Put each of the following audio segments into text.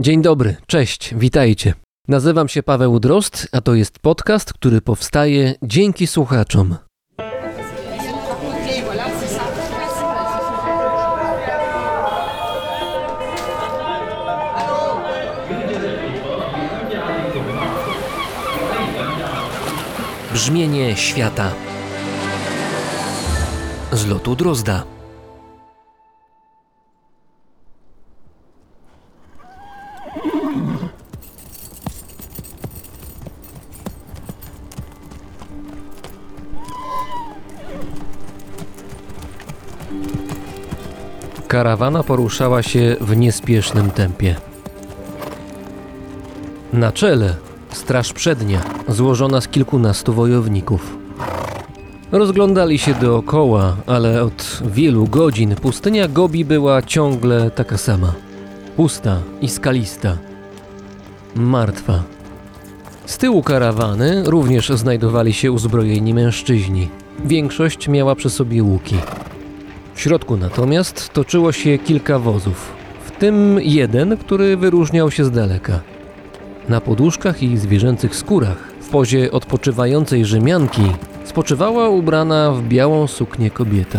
Dzień dobry, cześć, witajcie. Nazywam się Paweł Drost, a to jest podcast, który powstaje dzięki słuchaczom. Brzmienie świata z lotu Drozda. Karawana poruszała się w niespiesznym tempie. Na czele straż przednia, złożona z kilkunastu wojowników. Rozglądali się dookoła, ale od wielu godzin pustynia Gobi była ciągle taka sama. Pusta i skalista. Martwa. Z tyłu karawany również znajdowali się uzbrojeni mężczyźni. Większość miała przy sobie łuki. W środku natomiast toczyło się kilka wozów, w tym jeden, który wyróżniał się z daleka. Na poduszkach i zwierzęcych skórach, w pozie odpoczywającej Rzymianki, spoczywała ubrana w białą suknię kobieta.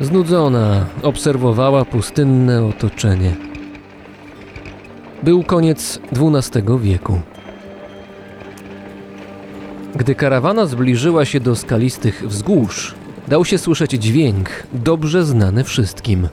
Znudzona obserwowała pustynne otoczenie. Był koniec XII wieku. Gdy karawana zbliżyła się do skalistych wzgórz, dał się słyszeć dźwięk, dobrze znany wszystkim.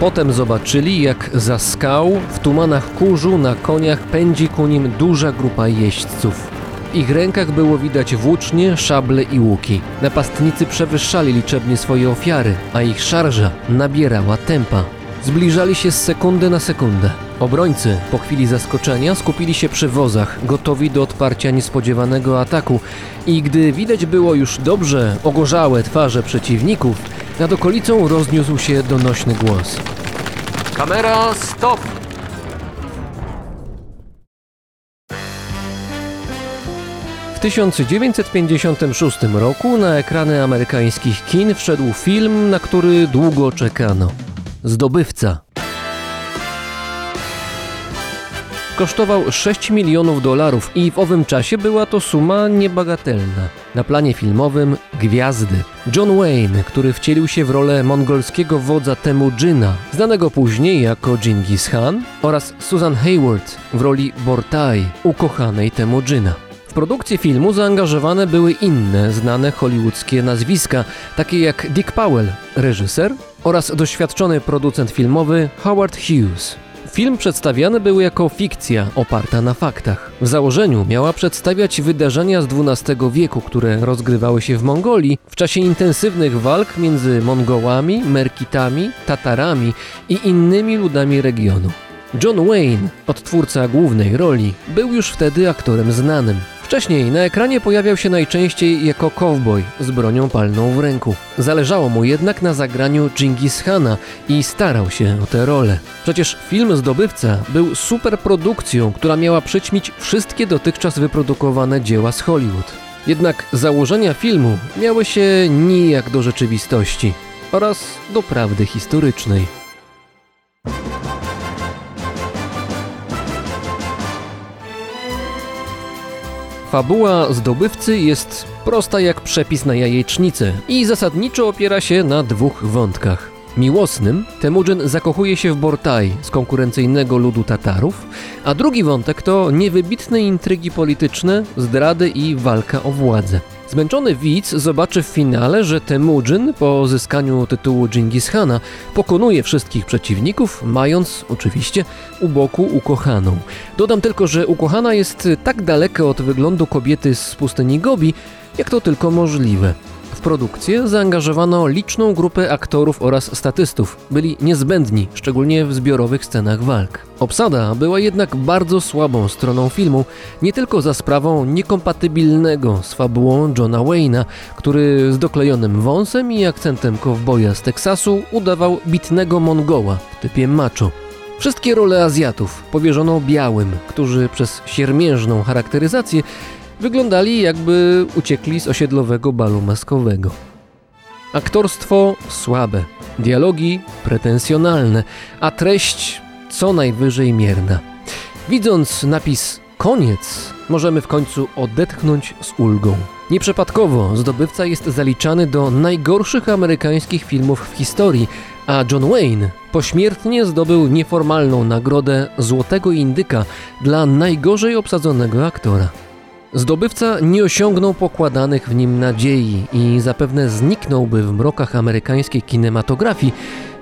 Potem zobaczyli, jak za skał w tumanach kurzu na koniach pędzi ku nim duża grupa jeźdźców. W ich rękach było widać włócznie, szable i łuki. Napastnicy przewyższali liczebnie swoje ofiary, a ich szarża nabierała tempa. Zbliżali się z sekundy na sekundę. Obrońcy po chwili zaskoczenia skupili się przy wozach, gotowi do odparcia niespodziewanego ataku i gdy widać było już dobrze ogorzałe twarze przeciwników, nad okolicą rozniósł się donośny głos. Kamera, stop! W 1956 roku na ekrany amerykańskich kin wszedł film, na który długo czekano. Zdobywca. Kosztował 6 milionów dolarów i w owym czasie była to suma niebagatelna. Na planie filmowym gwiazdy. John Wayne, który wcielił się w rolę mongolskiego wodza Temujina, znanego później jako Genghis Khan, oraz Susan Hayward w roli Bortai, ukochanej Temujina. W produkcję filmu zaangażowane były inne znane hollywoodzkie nazwiska, takie jak Dick Powell, reżyser, oraz doświadczony producent filmowy Howard Hughes. Film przedstawiany był jako fikcja oparta na faktach. W założeniu miała przedstawiać wydarzenia z XII wieku, które rozgrywały się w Mongolii w czasie intensywnych walk między Mongołami, Merkitami, Tatarami i innymi ludami regionu. John Wayne, odtwórca głównej roli, był już wtedy aktorem znanym. Wcześniej na ekranie pojawiał się najczęściej jako cowboy z bronią palną w ręku. Zależało mu jednak na zagraniu Genghis Khana i starał się o tę rolę. Przecież film Zdobywca był superprodukcją, która miała przyćmić wszystkie dotychczas wyprodukowane dzieła z Hollywood. Jednak założenia filmu miały się nijak do rzeczywistości oraz do prawdy historycznej. Fabuła zdobywcy jest prosta jak przepis na jajecznicę i zasadniczo opiera się na dwóch wątkach. Miłosnym Temujin zakochuje się w Bortai z konkurencyjnego ludu Tatarów, a drugi wątek to niewybitne intrygi polityczne, zdrady i walka o władzę. Zmęczony widz zobaczy w finale, że Temujin po uzyskaniu tytułu Genghis Khana pokonuje wszystkich przeciwników, mając oczywiście u boku ukochaną. Dodam tylko, że ukochana jest tak daleka od wyglądu kobiety z pustyni Gobi, jak to tylko możliwe. W produkcję zaangażowano liczną grupę aktorów oraz statystów. Byli niezbędni, szczególnie w zbiorowych scenach walk. Obsada była jednak bardzo słabą stroną filmu, nie tylko za sprawą niekompatybilnego z fabułą Johna Wayne'a, który z doklejonym wąsem i akcentem kowboja z Teksasu udawał bitnego Mongoła w typie macho. Wszystkie role Azjatów powierzono białym, którzy przez siermiężną charakteryzację wyglądali jakby uciekli z osiedlowego balu maskowego. Aktorstwo słabe. dialogi pretensjonalne, a treść co najwyżej mierna. Widząc napis koniec, możemy w końcu odetchnąć z ulgą. Nieprzypadkowo zdobywca jest zaliczany do najgorszych amerykańskich filmów w historii, a John Wayne pośmiertnie zdobył nieformalną nagrodę Złotego Indyka dla najgorzej obsadzonego aktora. Zdobywca nie osiągnął pokładanych w nim nadziei i zapewne zniknąłby w mrokach amerykańskiej kinematografii,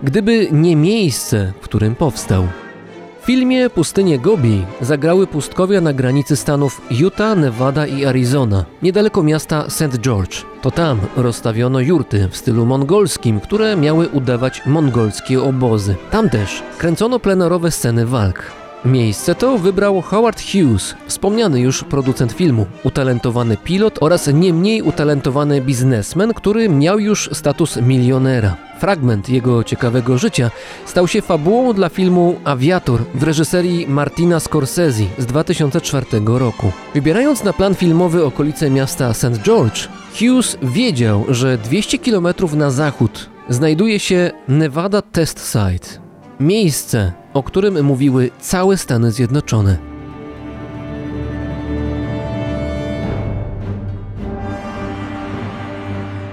gdyby nie miejsce, w którym powstał. W filmie Pustynie Gobi zagrały pustkowia na granicy stanów Utah, Nevada i Arizona, niedaleko miasta St. George. To tam rozstawiono jurty w stylu mongolskim, które miały udawać mongolskie obozy. Tam też kręcono plenerowe sceny walk. Miejsce to wybrał Howard Hughes, wspomniany już producent filmu, utalentowany pilot oraz nie mniej utalentowany biznesmen, który miał już status milionera. Fragment jego ciekawego życia stał się fabułą dla filmu Aviator w reżyserii Martina Scorsese z 2004 roku. Wybierając na plan filmowy okolice miasta St. George, Hughes wiedział, że 200 km na zachód znajduje się Nevada Test Site. Miejsce, o którym mówiły całe Stany Zjednoczone.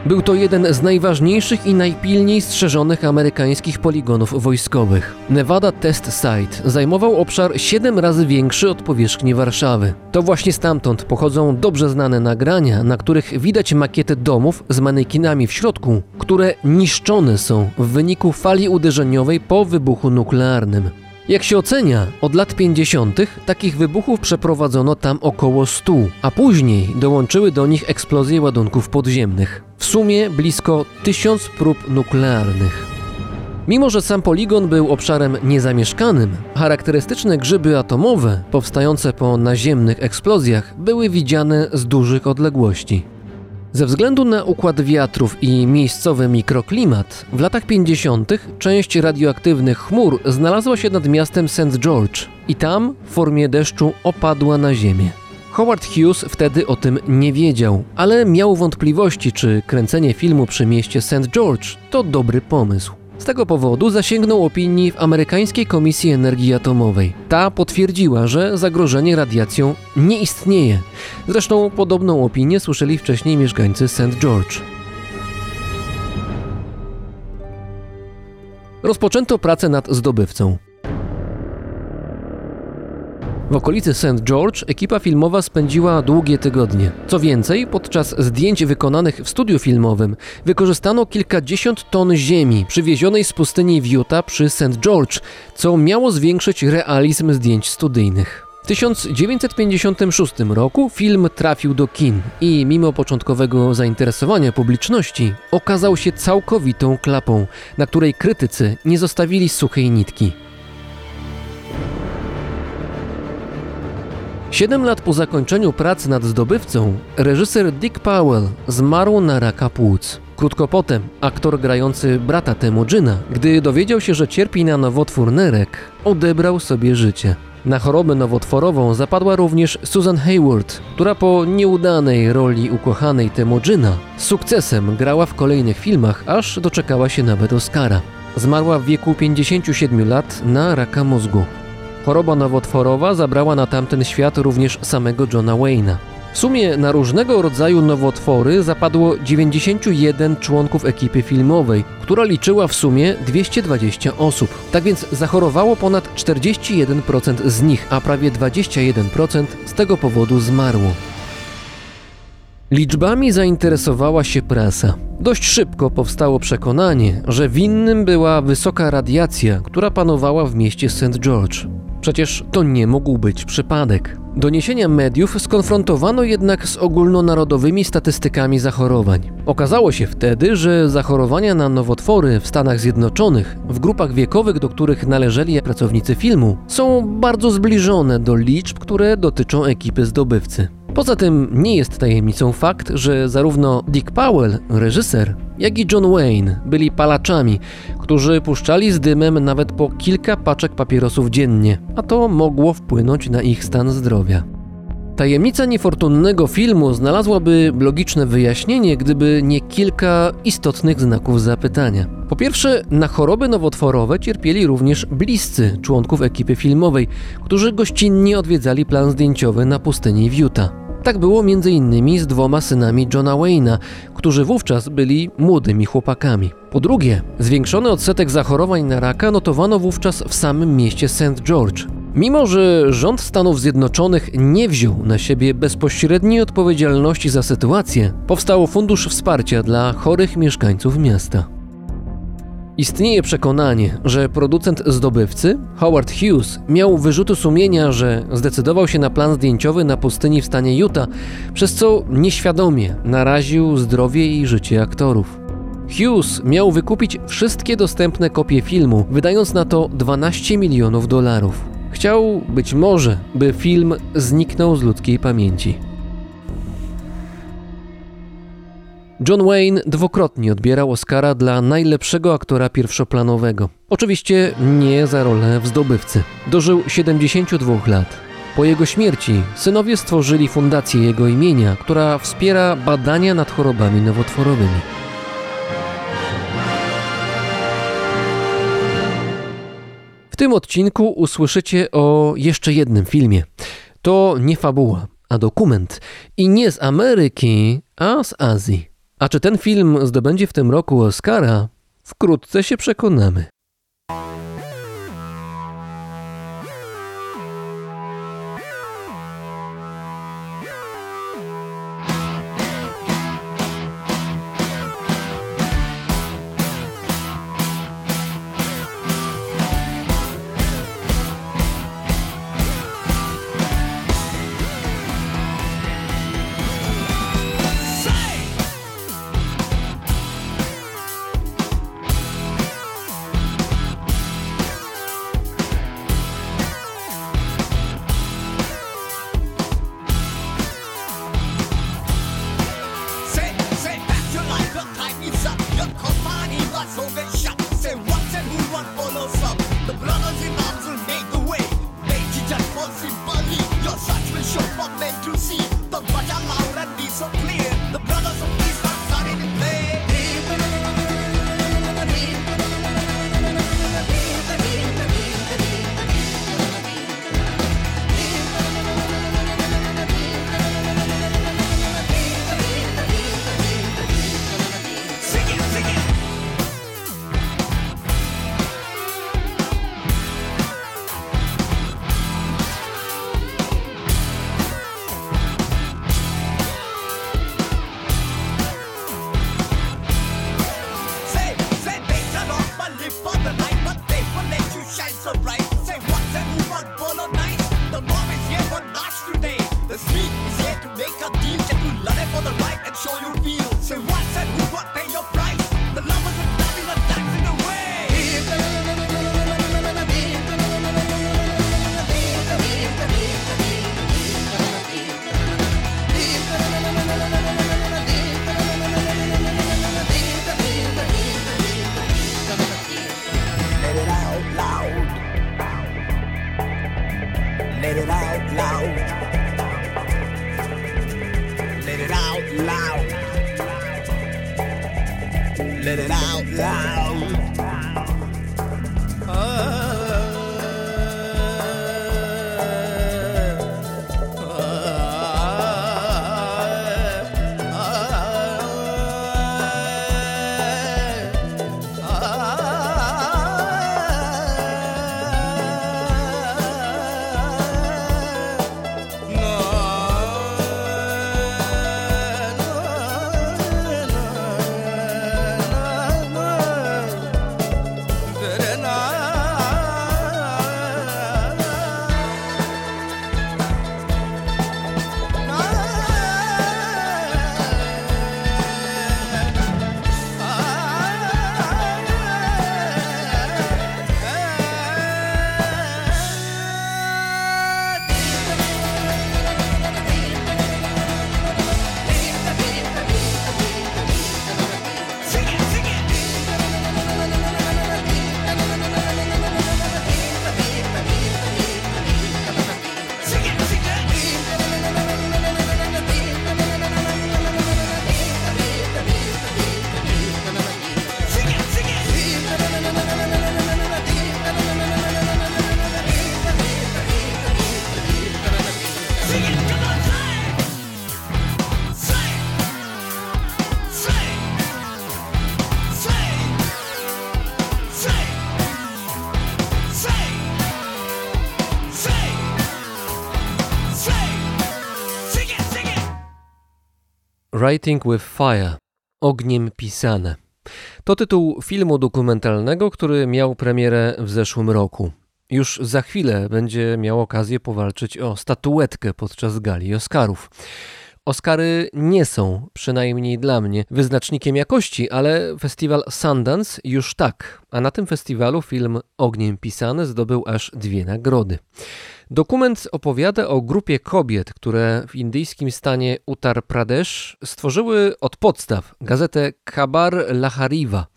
Był to jeden z najważniejszych i najpilniej strzeżonych amerykańskich poligonów wojskowych. Nevada Test Site zajmował obszar 7 razy większy od powierzchni Warszawy. To właśnie stamtąd pochodzą dobrze znane nagrania, na których widać makiety domów z manekinami w środku, które niszczone są w wyniku fali uderzeniowej po wybuchu nuklearnym. Jak się ocenia, od lat 50. takich wybuchów przeprowadzono tam około 100, a później dołączyły do nich eksplozje ładunków podziemnych. W sumie blisko 1000 prób nuklearnych. Mimo, że sam poligon był obszarem niezamieszkanym, charakterystyczne grzyby atomowe, powstające po naziemnych eksplozjach, były widziane z dużych odległości. Ze względu na układ wiatrów i miejscowy mikroklimat, w latach 50. część radioaktywnych chmur znalazła się nad miastem St. George i tam w formie deszczu opadła na ziemię. Howard Hughes wtedy o tym nie wiedział, ale miał wątpliwości, czy kręcenie filmu przy mieście St. George to dobry pomysł. Z tego powodu zasięgnął opinii w amerykańskiej Komisji Energii Atomowej. Ta potwierdziła, że zagrożenie radiacją nie istnieje. Zresztą podobną opinię słyszeli wcześniej mieszkańcy St. George. Rozpoczęto pracę nad zdobywcą. W okolicy St. George ekipa filmowa spędziła długie tygodnie. Co więcej, podczas zdjęć wykonanych w studiu filmowym wykorzystano kilkadziesiąt ton ziemi przywiezionej z pustyni w Utah przy St. George, co miało zwiększyć realizm zdjęć studyjnych. W 1956 roku film trafił do kin i mimo początkowego zainteresowania publiczności okazał się całkowitą klapą, na której krytycy nie zostawili suchej nitki. Siedem lat po zakończeniu pracy nad zdobywcą, reżyser Dick Powell zmarł na raka płuc. Krótko potem aktor grający brata Temujina, gdy dowiedział się, że cierpi na nowotwór nerek, odebrał sobie życie. Na chorobę nowotworową zapadła również Susan Hayward, która po nieudanej roli ukochanej Temujina sukcesem grała w kolejnych filmach, aż doczekała się nawet Oscara. Zmarła w wieku 57 lat na raka mózgu. Choroba nowotworowa zabrała na tamten świat również samego Johna Wayne'a. W sumie na różnego rodzaju nowotwory zapadło 91 członków ekipy filmowej, która liczyła w sumie 220 osób. Tak więc zachorowało ponad 41% z nich, a prawie 21% z tego powodu zmarło. Liczbami zainteresowała się prasa. Dość szybko powstało przekonanie, że winnym była wysoka radiacja, która panowała w mieście St. George. Przecież to nie mógł być przypadek. Doniesienia mediów skonfrontowano jednak z ogólnonarodowymi statystykami zachorowań. Okazało się wtedy, że zachorowania na nowotwory w Stanach Zjednoczonych, w grupach wiekowych, do których należeli pracownicy filmu, są bardzo zbliżone do liczb, które dotyczą ekipy zdobywcy. Poza tym nie jest tajemnicą fakt, że zarówno Dick Powell, reżyser, jak i John Wayne byli palaczami, którzy puszczali z dymem nawet po kilka paczek papierosów dziennie, a to mogło wpłynąć na ich stan zdrowia. Tajemnica niefortunnego filmu znalazłaby logiczne wyjaśnienie, gdyby nie kilka istotnych znaków zapytania. Po pierwsze, na choroby nowotworowe cierpieli również bliscy członków ekipy filmowej, którzy gościnnie odwiedzali plan zdjęciowy na pustyni w Utah. Tak było m.in. z dwoma synami Johna Wayna, którzy wówczas byli młodymi chłopakami. Po drugie, zwiększony odsetek zachorowań na raka notowano wówczas w samym mieście St. George. Mimo, że rząd Stanów Zjednoczonych nie wziął na siebie bezpośredniej odpowiedzialności za sytuację, powstał Fundusz Wsparcia dla chorych mieszkańców miasta. Istnieje przekonanie, że producent zdobywcy, Howard Hughes, miał wyrzuty sumienia, że zdecydował się na plan zdjęciowy na pustyni w stanie Utah, przez co nieświadomie naraził zdrowie i życie aktorów. Hughes miał wykupić wszystkie dostępne kopie filmu, wydając na to 12 milionów dolarów. Chciał być może, by film zniknął z ludzkiej pamięci. John Wayne dwukrotnie odbierał Oscara dla najlepszego aktora pierwszoplanowego. Oczywiście nie za rolę w zdobywcy. Dożył 72 lat. Po jego śmierci synowie stworzyli fundację jego imienia, która wspiera badania nad chorobami nowotworowymi. W tym odcinku usłyszycie o jeszcze jednym filmie. To nie fabuła, a dokument. I nie z Ameryki, a z Azji. A czy ten film zdobędzie w tym roku Oscara? Wkrótce się przekonamy. Writing with Fire Ogniem pisane. To tytuł filmu dokumentalnego, który miał premierę w zeszłym roku. Już za chwilę będzie miał okazję powalczyć o statuetkę podczas gali Oscarów. Oscary nie są, przynajmniej dla mnie, wyznacznikiem jakości, ale festiwal Sundance już tak. A na tym festiwalu film Ogniem Pisany zdobył aż dwie nagrody. Dokument opowiada o grupie kobiet, które w indyjskim stanie Uttar Pradesh stworzyły od podstaw gazetę Khabar Lahariva.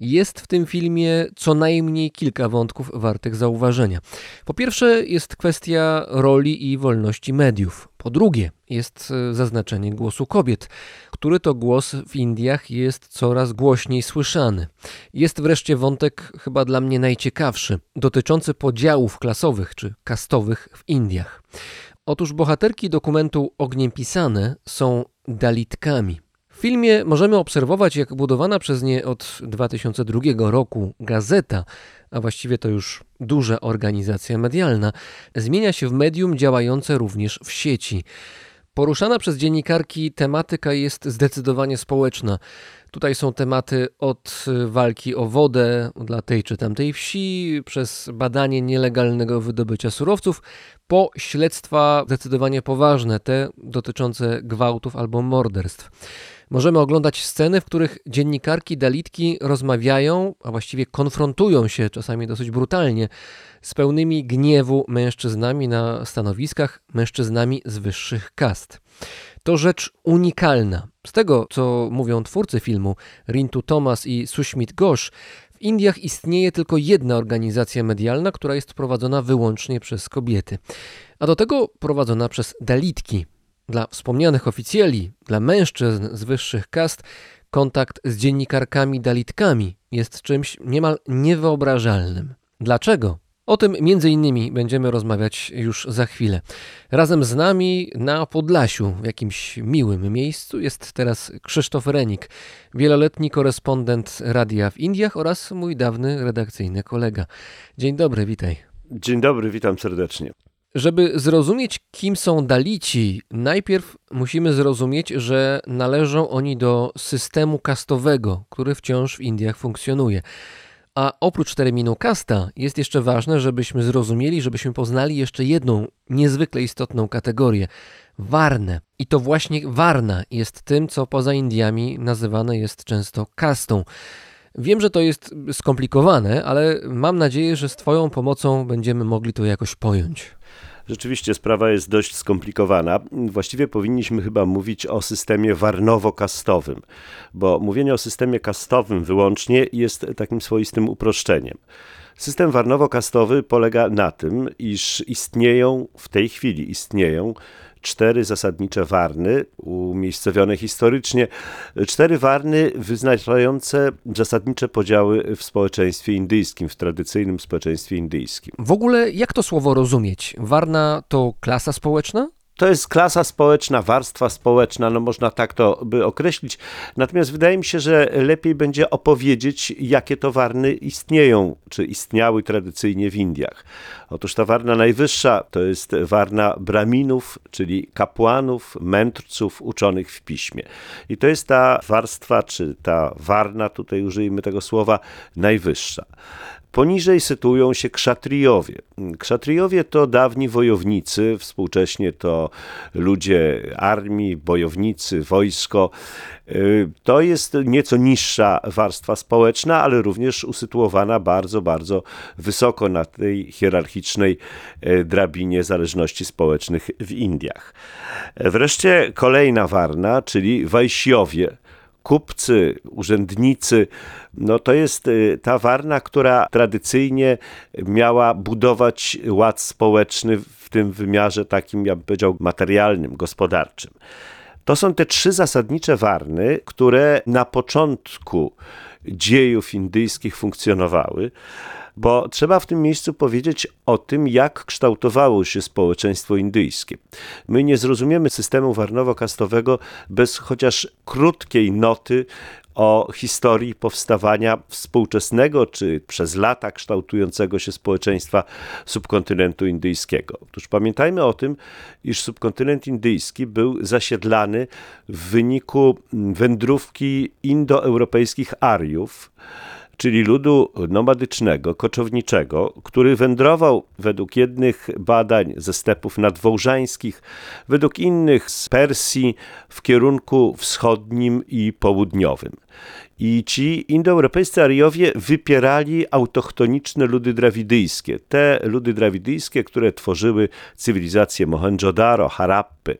Jest w tym filmie co najmniej kilka wątków wartych zauważenia. Po pierwsze, jest kwestia roli i wolności mediów. Po drugie, jest e, zaznaczenie głosu kobiet, który to głos w Indiach jest coraz głośniej słyszany. Jest wreszcie wątek, chyba dla mnie najciekawszy, dotyczący podziałów klasowych czy kastowych w Indiach. Otóż bohaterki dokumentu Ogniem Pisane są Dalitkami. Filmie możemy obserwować, jak budowana przez nie od 2002 roku gazeta, a właściwie to już duża organizacja medialna, zmienia się w medium działające również w sieci. Poruszana przez dziennikarki tematyka jest zdecydowanie społeczna. Tutaj są tematy od walki o wodę dla tej czy tamtej wsi, przez badanie nielegalnego wydobycia surowców, po śledztwa zdecydowanie poważne, te dotyczące gwałtów albo morderstw. Możemy oglądać sceny, w których dziennikarki Dalitki rozmawiają, a właściwie konfrontują się czasami dosyć brutalnie z pełnymi gniewu mężczyznami na stanowiskach, mężczyznami z wyższych kast. To rzecz unikalna. Z tego, co mówią twórcy filmu, Rintu Thomas i Sushmit Ghosh, w Indiach istnieje tylko jedna organizacja medialna, która jest prowadzona wyłącznie przez kobiety. A do tego prowadzona przez Dalitki, dla wspomnianych oficjeli, dla mężczyzn z wyższych kast, kontakt z dziennikarkami dalitkami jest czymś niemal niewyobrażalnym. Dlaczego? O tym między innymi będziemy rozmawiać już za chwilę. Razem z nami na Podlasiu, w jakimś miłym miejscu, jest teraz Krzysztof Renik, wieloletni korespondent radia w Indiach oraz mój dawny redakcyjny kolega. Dzień dobry, witaj. Dzień dobry, witam serdecznie. Żeby zrozumieć, kim są Dalici, najpierw musimy zrozumieć, że należą oni do systemu kastowego, który wciąż w Indiach funkcjonuje. A oprócz terminu kasta jest jeszcze ważne, żebyśmy zrozumieli, żebyśmy poznali jeszcze jedną niezwykle istotną kategorię warnę. I to właśnie warna jest tym, co poza Indiami nazywane jest często kastą. Wiem, że to jest skomplikowane, ale mam nadzieję, że z Twoją pomocą będziemy mogli to jakoś pojąć. Rzeczywiście sprawa jest dość skomplikowana. Właściwie powinniśmy chyba mówić o systemie warnowo-kastowym, bo mówienie o systemie kastowym wyłącznie jest takim swoistym uproszczeniem. System warnowo-kastowy polega na tym, iż istnieją, w tej chwili istnieją cztery zasadnicze warny, umiejscowione historycznie, cztery warny wyznaczające zasadnicze podziały w społeczeństwie indyjskim, w tradycyjnym społeczeństwie indyjskim. W ogóle jak to słowo rozumieć? Warna to klasa społeczna? To jest klasa społeczna, warstwa społeczna, no można tak to by określić. Natomiast wydaje mi się, że lepiej będzie opowiedzieć, jakie to warny istnieją, czy istniały tradycyjnie w Indiach. Otóż ta warna najwyższa to jest warna braminów, czyli kapłanów, mędrców uczonych w piśmie. I to jest ta warstwa, czy ta warna, tutaj użyjmy tego słowa, najwyższa. Poniżej sytuują się krzatrijowie. Krzatrijowie to dawni wojownicy, współcześnie to ludzie armii, bojownicy, wojsko. Y, to jest nieco niższa warstwa społeczna, ale również usytuowana bardzo, bardzo wysoko na tej hierarchicznej y, drabinie zależności społecznych w Indiach. Wreszcie kolejna warna, czyli Wajsiowie kupcy, urzędnicy, no to jest y, ta warna, która tradycyjnie miała budować ład społeczny w tym wymiarze takim, ja bym powiedział, materialnym, gospodarczym. To są te trzy zasadnicze warny, które na początku dziejów indyjskich funkcjonowały bo trzeba w tym miejscu powiedzieć o tym, jak kształtowało się społeczeństwo indyjskie. My nie zrozumiemy systemu warnowo-kastowego bez chociaż krótkiej noty o historii powstawania współczesnego czy przez lata kształtującego się społeczeństwa subkontynentu indyjskiego. Otóż pamiętajmy o tym, iż subkontynent indyjski był zasiedlany w wyniku wędrówki indoeuropejskich Ariów, czyli ludu nomadycznego, koczowniczego, który wędrował według jednych badań ze stepów nadwołżańskich, według innych z Persji w kierunku wschodnim i południowym. I ci indoeuropejscy Ariowie wypierali autochtoniczne ludy drawidyjskie, te ludy drawidyjskie, które tworzyły cywilizację Mohenjo-Daro, Harappy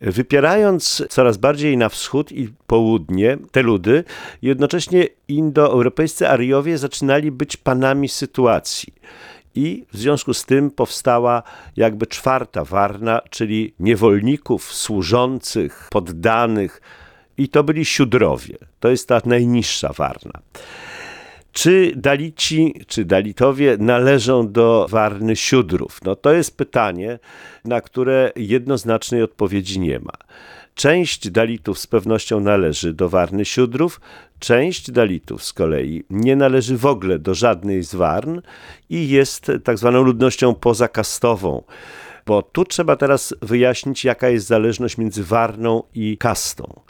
wypierając coraz bardziej na wschód i południe te ludy, jednocześnie indoeuropejscy Ariowie zaczynali być panami sytuacji. I w związku z tym powstała jakby czwarta warna, czyli niewolników, służących, poddanych, i to byli siódrowie. To jest ta najniższa warna. Czy Dalici, czy Dalitowie należą do Warny Siódrów? No to jest pytanie, na które jednoznacznej odpowiedzi nie ma. Część Dalitów z pewnością należy do Warny Siódrów, część Dalitów z kolei nie należy w ogóle do żadnej z Warn i jest tak zwaną ludnością pozakastową. Bo tu trzeba teraz wyjaśnić, jaka jest zależność między Warną i kastą.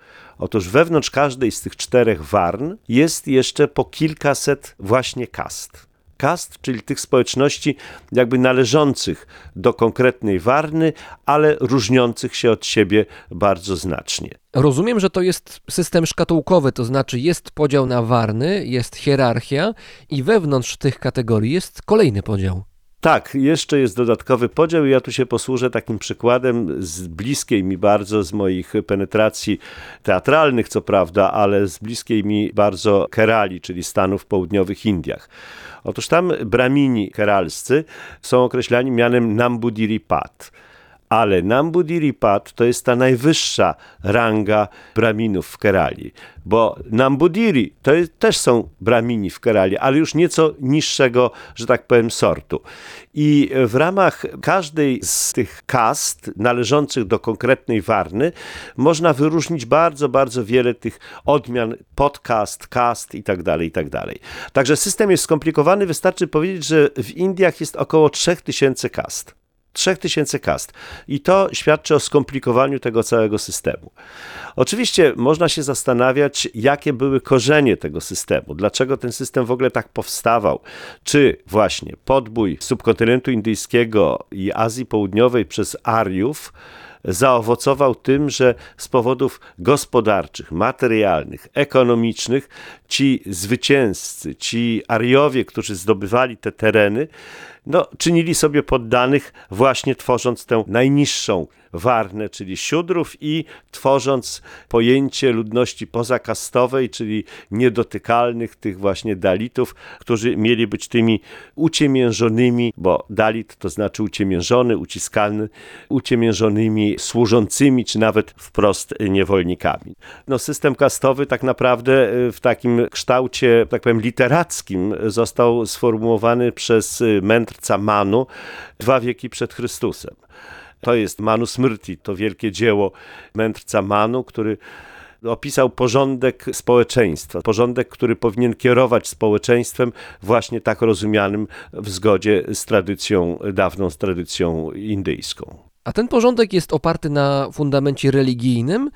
Otóż wewnątrz każdej z tych czterech warn jest jeszcze po kilkaset właśnie kast. Kast, czyli tych społeczności jakby należących do konkretnej warny, ale różniących się od siebie bardzo znacznie. Rozumiem, że to jest system szkatułkowy, to znaczy jest podział na warny, jest hierarchia i wewnątrz tych kategorii jest kolejny podział. Tak, jeszcze jest dodatkowy podział i ja tu się posłużę takim przykładem z bliskiej mi bardzo, z moich penetracji teatralnych, co prawda, ale z bliskiej mi bardzo Kerali, czyli Stanów Południowych Indiach. Otóż tam bramini keralscy są określani mianem Nambudiripat ale Nambudiripat to jest ta najwyższa ranga braminów w Kerali, bo Nambudiri to jest, też są bramini w Kerali, ale już nieco niższego, że tak powiem, sortu. I w ramach każdej z tych kast należących do konkretnej warny można wyróżnić bardzo, bardzo wiele tych odmian podcast, cast i tak dalej, i tak dalej. Także system jest skomplikowany, wystarczy powiedzieć, że w Indiach jest około 3000 kast. 3000 kast. I to świadczy o skomplikowaniu tego całego systemu. Oczywiście można się zastanawiać, jakie były korzenie tego systemu, dlaczego ten system w ogóle tak powstawał. Czy właśnie podbój subkontynentu indyjskiego i Azji Południowej przez Ariów zaowocował tym, że z powodów gospodarczych, materialnych, ekonomicznych ci zwycięzcy, ci Ariowie, którzy zdobywali te tereny, no, czynili sobie poddanych właśnie tworząc tę najniższą warnę, czyli siódrów i tworząc pojęcie ludności pozakastowej, czyli niedotykalnych tych właśnie dalitów, którzy mieli być tymi uciemiężonymi, bo dalit to znaczy uciemiężony, uciskany, uciemiężonymi służącymi, czy nawet wprost niewolnikami. No, system kastowy tak naprawdę w takim kształcie, tak powiem, literackim został sformułowany przez mędrca Manu dwa wieki przed Chrystusem. To jest Manu Smrti, to wielkie dzieło mędrca Manu, który opisał porządek społeczeństwa, porządek, który powinien kierować społeczeństwem właśnie tak rozumianym w zgodzie z tradycją, dawną z tradycją indyjską. A ten porządek jest oparty na fundamencie religijnym,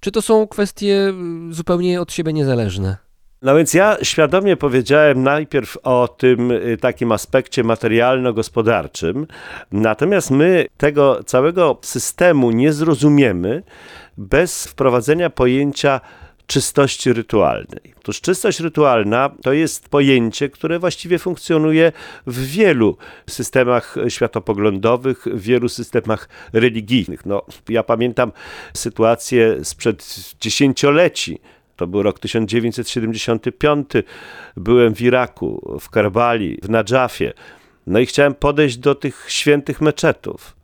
czy to są kwestie zupełnie od siebie niezależne? No więc ja świadomie powiedziałem najpierw o tym y, takim aspekcie materialno-gospodarczym, natomiast my tego całego systemu nie zrozumiemy bez wprowadzenia pojęcia czystości rytualnej. Otóż czystość rytualna to jest pojęcie, które właściwie funkcjonuje w wielu systemach światopoglądowych, w wielu systemach religijnych. No, ja pamiętam sytuację sprzed dziesięcioleci, to był rok 1975. Byłem w Iraku, w Karbali, w Nadżafie. No i chciałem podejść do tych świętych meczetów.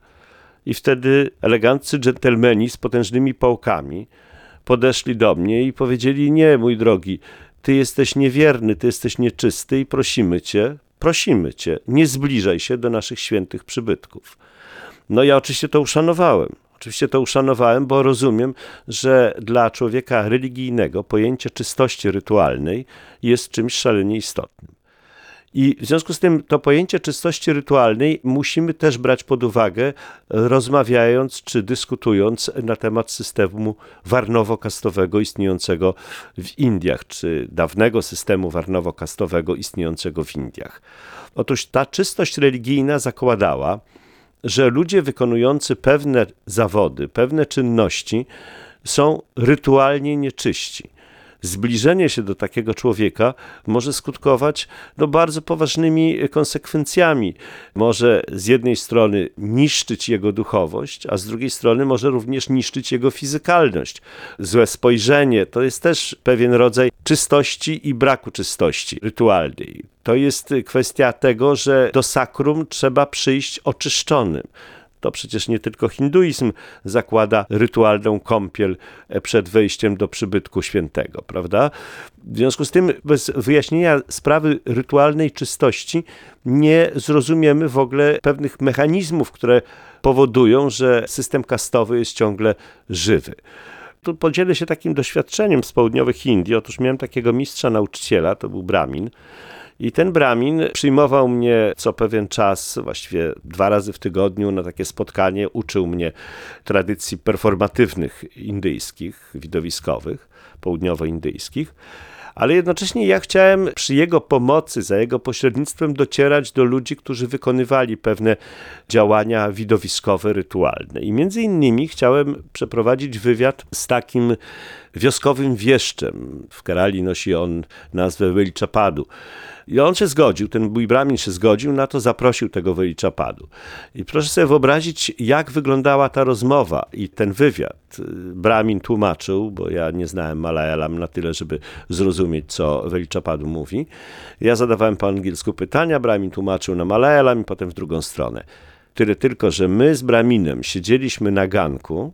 I wtedy eleganccy dżentelmeni z potężnymi pałkami podeszli do mnie i powiedzieli: Nie, mój drogi, ty jesteś niewierny, ty jesteś nieczysty i prosimy cię, prosimy cię, nie zbliżaj się do naszych świętych przybytków. No ja oczywiście to uszanowałem. Oczywiście to uszanowałem, bo rozumiem, że dla człowieka religijnego pojęcie czystości rytualnej jest czymś szalenie istotnym. I w związku z tym to pojęcie czystości rytualnej musimy też brać pod uwagę, rozmawiając czy dyskutując na temat systemu warnowo-kastowego istniejącego w Indiach, czy dawnego systemu warnowo-kastowego istniejącego w Indiach. Otóż ta czystość religijna zakładała, że ludzie wykonujący pewne zawody, pewne czynności są rytualnie nieczyści zbliżenie się do takiego człowieka może skutkować no, bardzo poważnymi konsekwencjami. Może z jednej strony niszczyć jego duchowość, a z drugiej strony może również niszczyć jego fizykalność. Złe spojrzenie to jest też pewien rodzaj czystości i braku czystości rytualnej. To jest kwestia tego, że do sakrum trzeba przyjść oczyszczonym. To przecież nie tylko hinduizm zakłada rytualną kąpiel e, przed wejściem do przybytku świętego, prawda? W związku z tym, bez wyjaśnienia sprawy rytualnej czystości, nie zrozumiemy w ogóle pewnych mechanizmów, które powodują, że system kastowy jest ciągle żywy. Tu podzielę się takim doświadczeniem z południowych Indii. Otóż miałem takiego mistrza nauczyciela, to był Brahmin, i ten Brahmin przyjmował mnie co pewien czas, właściwie dwa razy w tygodniu na takie spotkanie, uczył mnie tradycji performatywnych indyjskich, widowiskowych, południowoindyjskich ale jednocześnie ja chciałem przy jego pomocy, za jego pośrednictwem docierać do ludzi, którzy wykonywali pewne działania widowiskowe, rytualne. I między innymi chciałem przeprowadzić wywiad z takim wioskowym wieszczem. W Kerali nosi on nazwę Weliczapadu. I on się zgodził, ten mój bramin się zgodził, na to zaprosił tego Weliczapadu. I proszę sobie wyobrazić, jak wyglądała ta rozmowa i ten wywiad. Bramin tłumaczył, bo ja nie znałem Malayalam na tyle, żeby zrozumieć, co Weliczapadu mówi. Ja zadawałem po angielsku pytania, Bramin tłumaczył na Malayalam i potem w drugą stronę. Tyle tylko, że my z Braminem siedzieliśmy na ganku,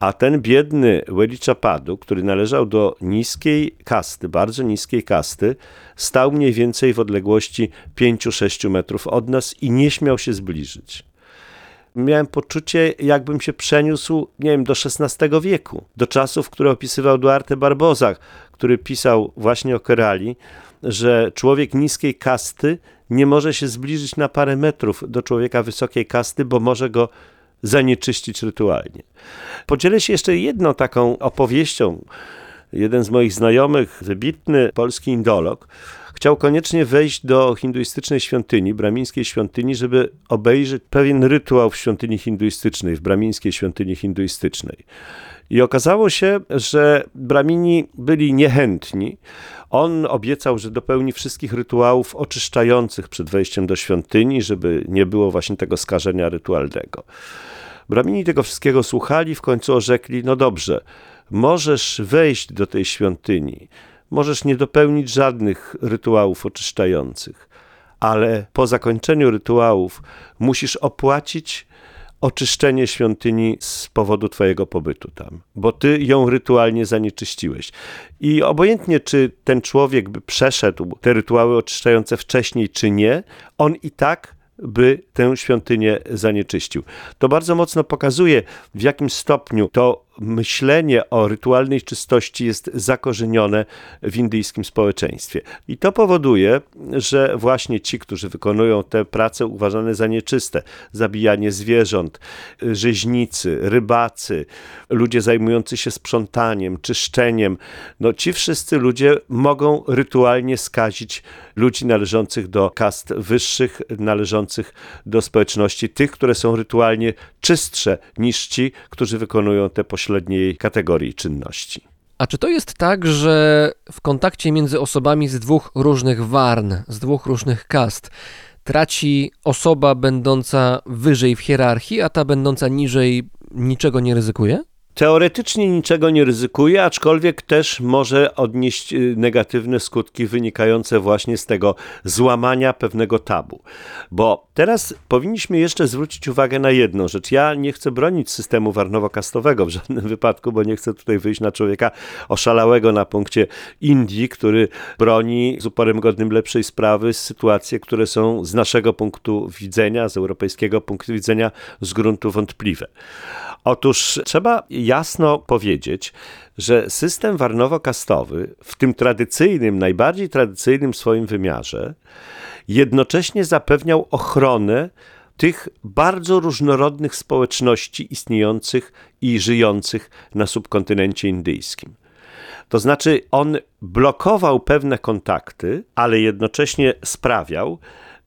a ten biedny Weliczapadu, który należał do niskiej kasty, bardzo niskiej kasty, stał mniej więcej w odległości 5-6 metrów od nas i nie śmiał się zbliżyć. Miałem poczucie, jakbym się przeniósł, nie wiem, do XVI wieku, do czasów, które opisywał Duarte Barbosa, który pisał właśnie o Kerali, że człowiek niskiej kasty nie może się zbliżyć na parę metrów do człowieka wysokiej kasty, bo może go zanieczyścić rytualnie. Podzielę się jeszcze jedną taką opowieścią. Jeden z moich znajomych, wybitny polski indolog, chciał koniecznie wejść do hinduistycznej świątyni, bramińskiej świątyni, żeby obejrzeć pewien rytuał w świątyni hinduistycznej, w bramińskiej świątyni hinduistycznej. I okazało się, że bramini byli niechętni. On obiecał, że dopełni wszystkich rytuałów oczyszczających przed wejściem do świątyni, żeby nie było właśnie tego skażenia rytualnego. Bramini tego wszystkiego słuchali, w końcu orzekli: No dobrze, możesz wejść do tej świątyni, możesz nie dopełnić żadnych rytuałów oczyszczających, ale po zakończeniu rytuałów musisz opłacić oczyszczenie świątyni z powodu Twojego pobytu tam, bo Ty ją rytualnie zanieczyściłeś. I obojętnie, czy ten człowiek by przeszedł te rytuały oczyszczające wcześniej, czy nie, on i tak by tę świątynię zanieczyścił. To bardzo mocno pokazuje, w jakim stopniu to myślenie o rytualnej czystości jest zakorzenione w indyjskim społeczeństwie. I to powoduje, że właśnie ci, którzy wykonują te prace uważane za nieczyste, zabijanie zwierząt, rzeźnicy, rybacy, ludzie zajmujący się sprzątaniem, czyszczeniem, no ci wszyscy ludzie mogą rytualnie skazić ludzi należących do kast wyższych, należących do społeczności, tych, które są rytualnie czystsze niż ci, którzy wykonują te pośrednie pośredniej kategorii czynności. A czy to jest tak, że w kontakcie między osobami z dwóch różnych warn, z dwóch różnych kast, traci osoba będąca wyżej w hierarchii, a ta będąca niżej niczego nie ryzykuje? Teoretycznie niczego nie ryzykuje, aczkolwiek też może odnieść y, negatywne skutki wynikające właśnie z tego złamania pewnego tabu. Bo teraz powinniśmy jeszcze zwrócić uwagę na jedną rzecz. Ja nie chcę bronić systemu warnowo-kastowego w żadnym wypadku, bo nie chcę tutaj wyjść na człowieka oszalałego na punkcie Indii, który broni z uporem godnym lepszej sprawy sytuacje, które są z naszego punktu widzenia, z europejskiego punktu widzenia z gruntu wątpliwe. Otóż trzeba jasno powiedzieć, że system warnowo-kastowy w tym tradycyjnym, najbardziej tradycyjnym swoim wymiarze, jednocześnie zapewniał ochronę tych bardzo różnorodnych społeczności istniejących i żyjących na subkontynencie indyjskim. To znaczy, on blokował pewne kontakty, ale jednocześnie sprawiał,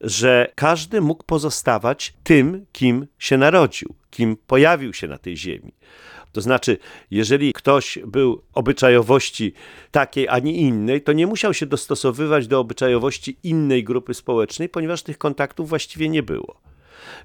że każdy mógł pozostawać tym, kim się narodził, kim pojawił się na tej ziemi. To znaczy, jeżeli ktoś był obyczajowości takiej, a nie innej, to nie musiał się dostosowywać do obyczajowości innej grupy społecznej, ponieważ tych kontaktów właściwie nie było.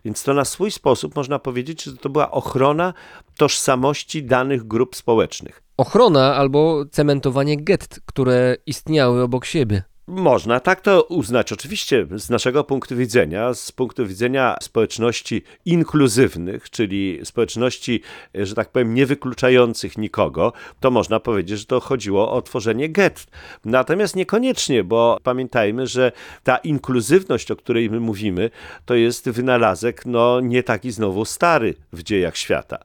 Więc to na swój sposób można powiedzieć, że to była ochrona tożsamości danych grup społecznych. Ochrona albo cementowanie gett, które istniały obok siebie. Można tak to uznać. Oczywiście z naszego punktu widzenia, z punktu widzenia społeczności inkluzywnych, czyli społeczności, że tak powiem, niewykluczających nikogo, to można powiedzieć, że to chodziło o tworzenie gett. Natomiast niekoniecznie, bo pamiętajmy, że ta inkluzywność, o której my mówimy, to jest wynalazek no nie taki znowu stary w dziejach świata.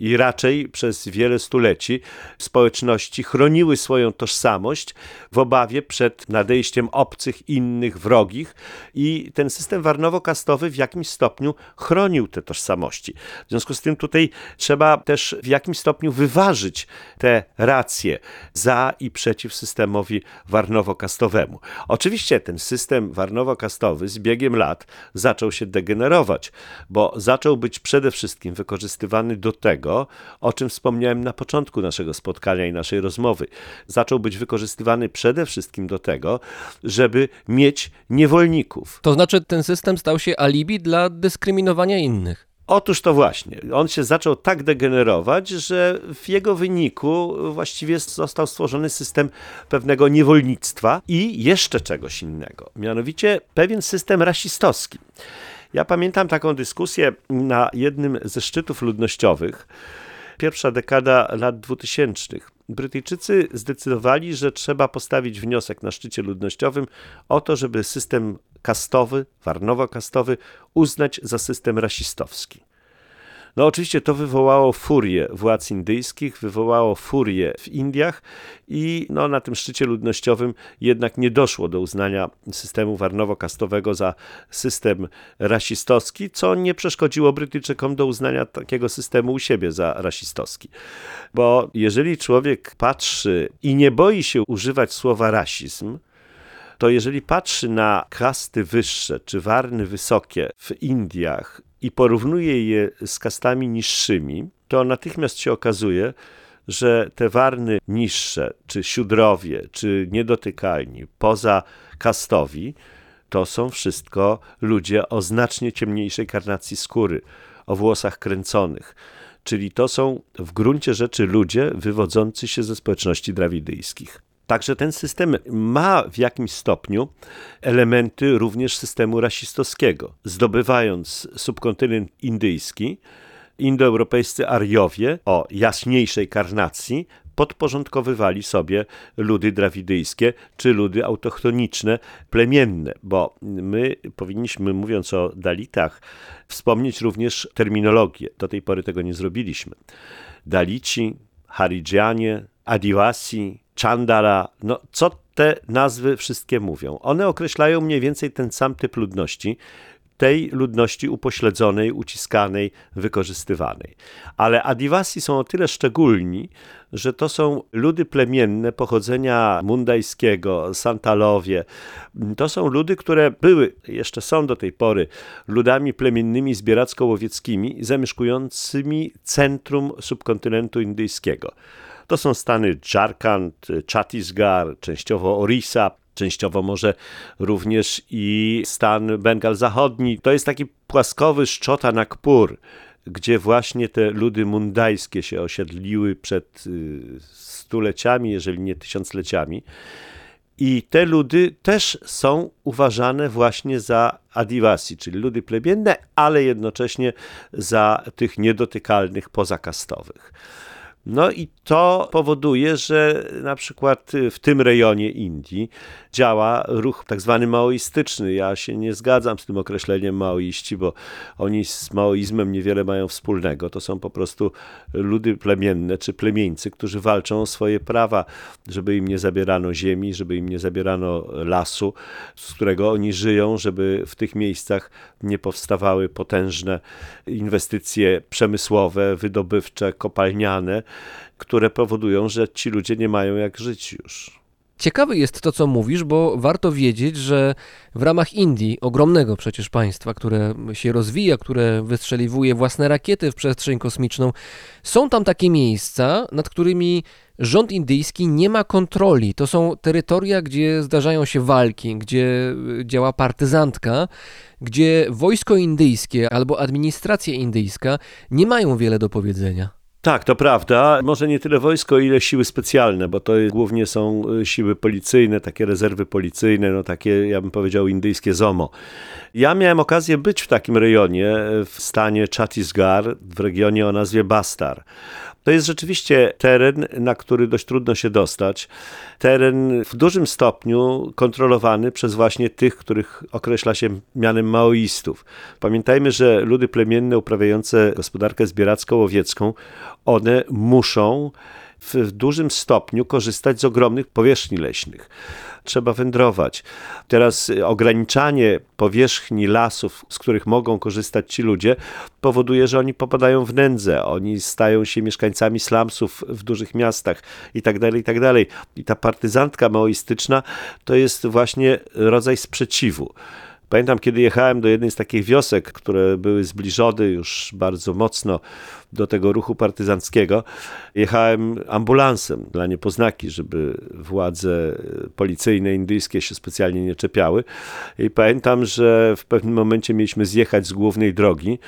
I raczej przez wiele stuleci społeczności chroniły swoją tożsamość w obawie przed nadejściem nadejściem obcych, innych, wrogich i ten system warnowo-kastowy w jakimś stopniu chronił te tożsamości. W związku z tym tutaj trzeba też w jakimś stopniu wyważyć te racje za i przeciw systemowi warnowo-kastowemu. Oczywiście ten system warnowo-kastowy z biegiem lat zaczął się degenerować, bo zaczął być przede wszystkim wykorzystywany do tego, o czym wspomniałem na początku naszego spotkania i naszej rozmowy. Zaczął być wykorzystywany przede wszystkim do tego, żeby mieć niewolników. To znaczy, ten system stał się alibi dla dyskryminowania innych. Otóż to właśnie. On się zaczął tak degenerować, że w jego wyniku właściwie został stworzony system pewnego niewolnictwa i jeszcze czegoś innego. Mianowicie pewien system rasistowski. Ja pamiętam taką dyskusję na jednym ze szczytów ludnościowych, pierwsza dekada lat 2000. Brytyjczycy zdecydowali, że trzeba postawić wniosek na szczycie ludnościowym o to, żeby system kastowy, warnowo-kastowy uznać za system rasistowski. No oczywiście to wywołało furię władz indyjskich, wywołało furię w Indiach i no, na tym szczycie ludnościowym jednak nie doszło do uznania systemu warnowo-kastowego za system rasistowski, co nie przeszkodziło Brytyjczykom do uznania takiego systemu u siebie za rasistowski. Bo jeżeli człowiek patrzy i nie boi się używać słowa rasizm, to jeżeli patrzy na kasty wyższe czy warny wysokie w Indiach i porównuje je z kastami niższymi, to natychmiast się okazuje, że te warny niższe, czy siódrowie, czy niedotykalni, poza kastowi, to są wszystko ludzie o znacznie ciemniejszej karnacji skóry, o włosach kręconych. Czyli to są w gruncie rzeczy ludzie wywodzący się ze społeczności drawidyjskich. Także ten system ma w jakimś stopniu elementy również systemu rasistowskiego. Zdobywając subkontynent indyjski, indoeuropejscy Ariowie o jaśniejszej karnacji podporządkowywali sobie ludy drawidyjskie czy ludy autochtoniczne, plemienne, bo my powinniśmy, mówiąc o Dalitach, wspomnieć również terminologię. Do tej pory tego nie zrobiliśmy. Dalici, Haridżanie, Adivasi, Chandala, no co te nazwy wszystkie mówią? One określają mniej więcej ten sam typ ludności, tej ludności upośledzonej, uciskanej, wykorzystywanej. Ale Adivasi są o tyle szczególni, że to są ludy plemienne pochodzenia mundajskiego, Santalowie. To są ludy, które były, jeszcze są do tej pory, ludami plemiennymi zbieracko-łowieckimi zamieszkującymi centrum subkontynentu indyjskiego. To są stany Jharkhand, Chhattisgarh, częściowo Orissa, częściowo może również i stan Bengal Zachodni. To jest taki płaskowy szczota Nagpur gdzie właśnie te ludy mundajskie się osiedliły przed y, stuleciami, jeżeli nie tysiącleciami. I te ludy też są uważane właśnie za adivasi, czyli ludy plemienne, ale jednocześnie za tych niedotykalnych pozakastowych. No i to powoduje, że na przykład w tym rejonie Indii działa ruch tak zwany maoistyczny. Ja się nie zgadzam z tym określeniem maoiści, bo oni z maoizmem niewiele mają wspólnego. To są po prostu ludy plemienne czy plemieńcy, którzy walczą o swoje prawa, żeby im nie zabierano ziemi, żeby im nie zabierano lasu, z którego oni żyją, żeby w tych miejscach nie powstawały potężne inwestycje przemysłowe, wydobywcze, kopalniane, które powodują, że ci ludzie nie mają jak żyć już. Ciekawe jest to, co mówisz, bo warto wiedzieć, że w ramach Indii, ogromnego przecież państwa, które się rozwija, które wystrzeliwuje własne rakiety w przestrzeń kosmiczną, są tam takie miejsca, nad którymi rząd indyjski nie ma kontroli. To są terytoria, gdzie zdarzają się walki, gdzie działa partyzantka, gdzie wojsko indyjskie albo administracja indyjska nie mają wiele do powiedzenia. Tak, to prawda. Może nie tyle wojsko, ile siły specjalne, bo to głównie są y, siły policyjne, takie rezerwy policyjne, no takie, ja bym powiedział, indyjskie ZOMO. Ja miałem okazję być w takim rejonie, w stanie Chhattisgarh, w regionie o nazwie Bastar. To jest rzeczywiście teren, na który dość trudno się dostać. Teren w dużym stopniu kontrolowany przez właśnie tych, których określa się mianem maoistów. Pamiętajmy, że ludy plemienne uprawiające gospodarkę zbieracko-łowiecką, one muszą w dużym stopniu korzystać z ogromnych powierzchni leśnych. Trzeba wędrować. Teraz ograniczanie powierzchni lasów, z których mogą korzystać ci ludzie, powoduje, że oni popadają w nędzę. Oni stają się mieszkańcami slumsów w dużych miastach i tak dalej, i tak dalej. I ta partyzantka maoistyczna to jest właśnie rodzaj sprzeciwu. Pamiętam, kiedy jechałem do jednej z takich wiosek, które były zbliżone już bardzo mocno do tego ruchu partyzanckiego, jechałem ambulansem dla niepoznaki, żeby władze policyjne indyjskie się specjalnie nie czepiały. I pamiętam, że w pewnym momencie mieliśmy zjechać z głównej drogi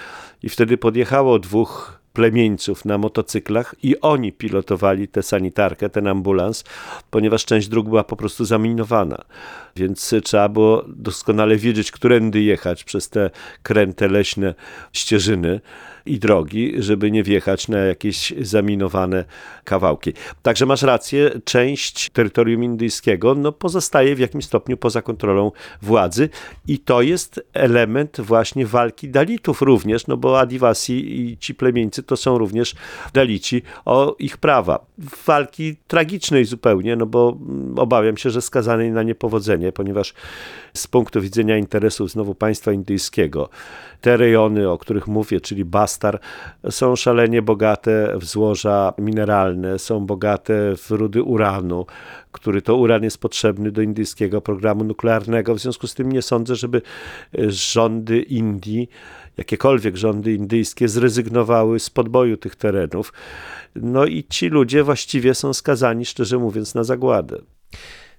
i wtedy podjechało dwóch plemieńców na motocyklach i oni pilotowali tę sanitarkę, ten ambulans, ponieważ część dróg była po prostu zaminowana. Więc trzeba było doskonale wiedzieć, którędy jechać przez te kręte leśne ścieżyny i drogi, żeby nie wjechać na jakieś zaminowane kawałki. Także masz rację, część terytorium indyjskiego no, pozostaje w jakimś stopniu poza kontrolą władzy i to jest element właśnie walki Dalitów również, no bo Adivasi i ci plemieńcy to są również Dalici o ich prawa. Walki tragicznej zupełnie, no bo obawiam się, że skazanej na niepowodzenie, ponieważ z punktu widzenia interesów znowu państwa indyjskiego te rejony, o których mówię, czyli Są szalenie bogate w złoża mineralne, są bogate w rudy uranu, który to uran jest potrzebny do indyjskiego programu nuklearnego. W związku z tym nie sądzę, żeby rządy Indii, jakiekolwiek rządy indyjskie, zrezygnowały z podboju tych terenów. No i ci ludzie właściwie są skazani, szczerze mówiąc, na zagładę.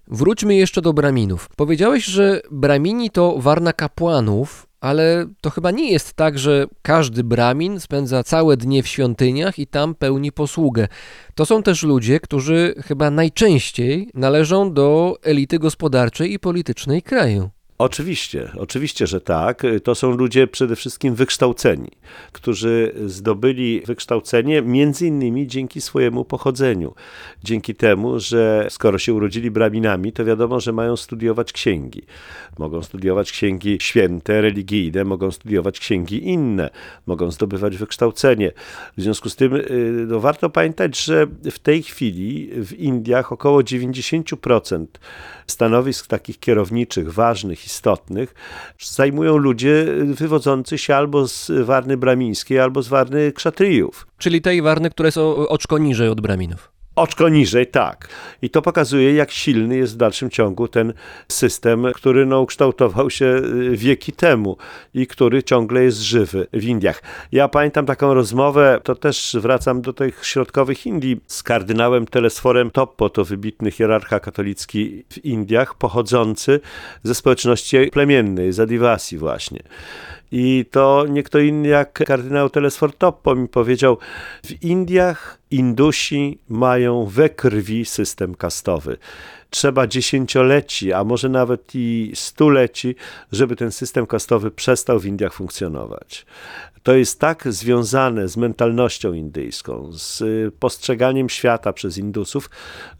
Wróćmy jeszcze do Braminów. Powiedziałeś, że Bramini to warna kapłanów, ale to chyba nie jest tak, że każdy Bramin spędza całe dnie w świątyniach i tam pełni posługę. To są też ludzie, którzy chyba najczęściej należą do elity gospodarczej i politycznej kraju. Oczywiście, oczywiście, że tak. To są ludzie przede wszystkim wykształceni, którzy zdobyli wykształcenie między innymi dzięki swojemu pochodzeniu. Dzięki temu, że skoro się urodzili braminami, to wiadomo, że mają studiować księgi. Mogą studiować księgi święte, religijne, mogą studiować księgi inne, mogą zdobywać wykształcenie. W związku z tym y, no, warto pamiętać, że w tej chwili w Indiach około 90% stanowisk takich kierowniczych, ważnych, istotnych zajmują ludzie wywodzący się albo z Warny Bramińskiej, albo z Warny Kszatyjów. Czyli tej Warny, która jest oczko niżej od Braminów. Oczko niżej, tak. I to pokazuje, jak silny jest w dalszym ciągu ten system, który no, ukształtował się y, wieki temu i który ciągle jest żywy w Indiach. Ja pamiętam taką rozmowę, to też wracam do tych środkowych Indii, z kardynałem Telesforem Toppo, to wybitny hierarcha katolicki w Indiach, pochodzący ze społeczności plemiennej, z Adivasi właśnie. I to nie kto inny jak kardynał Telesford Toppo mi powiedział, w Indiach Indusi mają we krwi system kastowy. Trzeba dziesięcioleci, a może nawet i stuleci, żeby ten system kastowy przestał w Indiach funkcjonować. To jest tak związane z mentalnością indyjską, z postrzeganiem świata przez Indusów,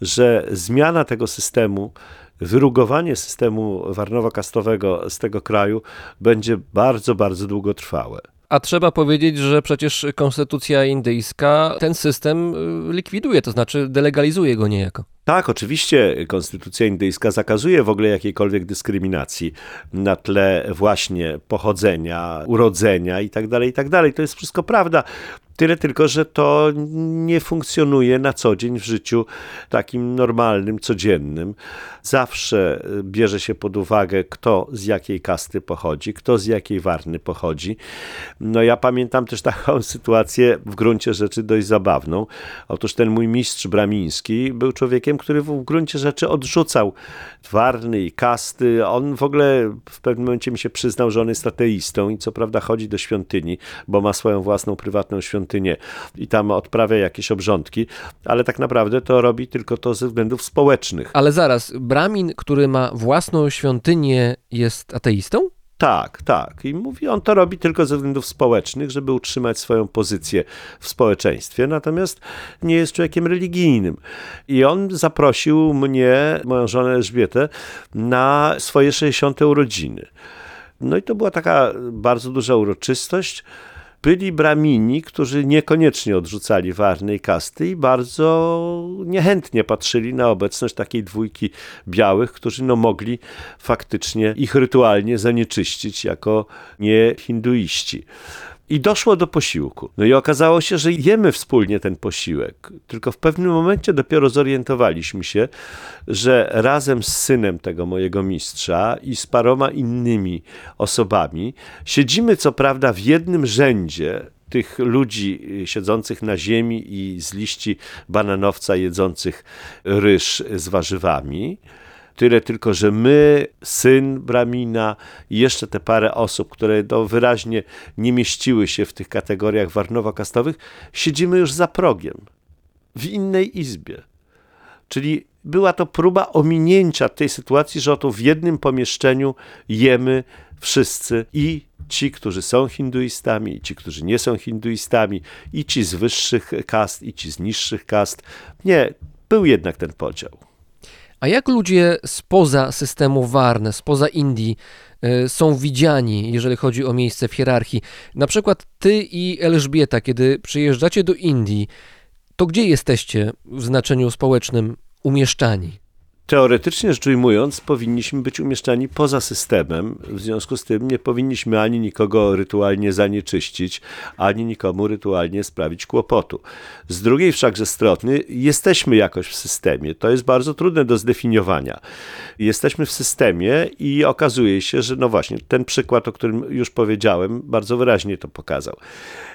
że zmiana tego systemu wyrugowanie systemu warnowo-kastowego z tego kraju będzie bardzo, bardzo długotrwałe. A trzeba powiedzieć, że przecież konstytucja indyjska ten system y, likwiduje, to znaczy delegalizuje go niejako. Tak, oczywiście konstytucja indyjska zakazuje w ogóle jakiejkolwiek dyskryminacji na tle właśnie pochodzenia, urodzenia itd., tak itd. Tak to jest wszystko prawda. Tyle tylko, że to nie funkcjonuje na co dzień w życiu takim normalnym, codziennym. Zawsze bierze się pod uwagę, kto z jakiej kasty pochodzi, kto z jakiej warny pochodzi. No ja pamiętam też taką sytuację w gruncie rzeczy dość zabawną. Otóż ten mój mistrz bramiński był człowiekiem, który w gruncie rzeczy odrzucał warny i kasty. On w ogóle w pewnym momencie mi się przyznał, że on jest ateistą i co prawda chodzi do świątyni, bo ma swoją własną prywatną świątynię i tam odprawia jakieś obrządki, ale tak naprawdę to robi tylko to ze względów społecznych. Ale zaraz, Bramin, który ma własną świątynię, jest ateistą? Tak, tak. I mówi, on to robi tylko ze względów społecznych, żeby utrzymać swoją pozycję w społeczeństwie, natomiast nie jest człowiekiem religijnym. I on zaprosił mnie, moją żonę Elżbietę, na swoje 60. urodziny. No i to była taka bardzo duża uroczystość byli bramini, którzy niekoniecznie odrzucali warnej kasty i bardzo niechętnie patrzyli na obecność takiej dwójki białych, którzy no mogli faktycznie ich rytualnie zanieczyścić jako nie hinduiści. I doszło do posiłku. No i okazało się, że jemy wspólnie ten posiłek. Tylko w pewnym momencie dopiero zorientowaliśmy się, że razem z synem tego mojego mistrza i z paroma innymi osobami siedzimy co prawda w jednym rzędzie tych ludzi siedzących na ziemi i z liści bananowca jedzących ryż z warzywami Tyle tylko, że my, syn Bramina i jeszcze te parę osób, które do wyraźnie nie mieściły się w tych kategoriach warnowo-kastowych, siedzimy już za progiem, w innej izbie. Czyli była to próba ominięcia tej sytuacji, że oto w jednym pomieszczeniu jemy wszyscy i ci, którzy są hinduistami, i ci, którzy nie są hinduistami, i ci z wyższych kast, i ci z niższych kast. Nie, był jednak ten podział. A jak ludzie spoza systemu Warne, spoza Indii y, są widziani, jeżeli chodzi o miejsce w hierarchii? Na przykład ty i Elżbieta, kiedy przyjeżdżacie do Indii, to gdzie jesteście w znaczeniu społecznym umieszczani? Teoretycznie rzecz ujmując, powinniśmy być umieszczani poza systemem. W związku z tym nie powinniśmy ani nikogo rytualnie zanieczyścić, ani nikomu rytualnie sprawić kłopotu. Z drugiej wszakże strony jesteśmy jakoś w systemie. To jest bardzo trudne do zdefiniowania. Jesteśmy w systemie i okazuje się, że no właśnie ten przykład, o którym już powiedziałem, bardzo wyraźnie to pokazał.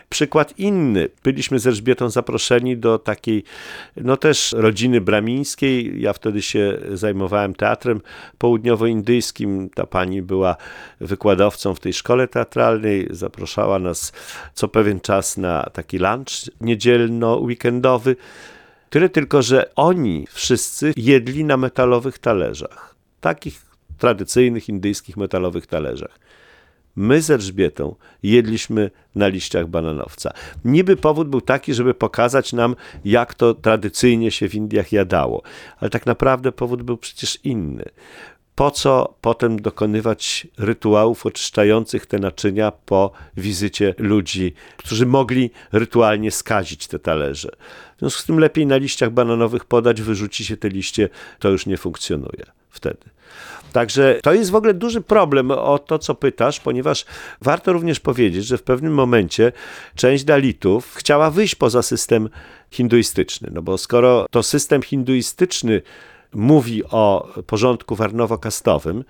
Przykład inny. Byliśmy z Elżbietą zaproszeni do takiej, no też rodziny bramińskiej. Ja wtedy się zajmowałem teatrem południowoindyjskim. Ta pani była wykładowcą w tej szkole teatralnej. Zapraszała nas co pewien czas na taki lunch niedzielno-weekendowy. Tyle tylko, że oni wszyscy jedli na metalowych talerzach. Takich tradycyjnych indyjskich metalowych talerzach. My z Elżbietą jedliśmy na liściach bananowca. Niby powód był taki, żeby pokazać nam, jak to tradycyjnie się w Indiach jadało, ale tak naprawdę powód był przecież inny. Po co potem dokonywać rytuałów oczyszczających te naczynia po wizycie ludzi, którzy mogli rytualnie skazić te talerze? W związku z tym lepiej na liściach bananowych podać, wyrzuci się te liście, to już nie funkcjonuje wtedy. Także to jest w ogóle duży problem o to, co pytasz, ponieważ warto również powiedzieć, że w pewnym momencie część Dalitów chciała wyjść poza system hinduistyczny. No bo skoro to system hinduistyczny mówi o porządku warnowo-kastowym,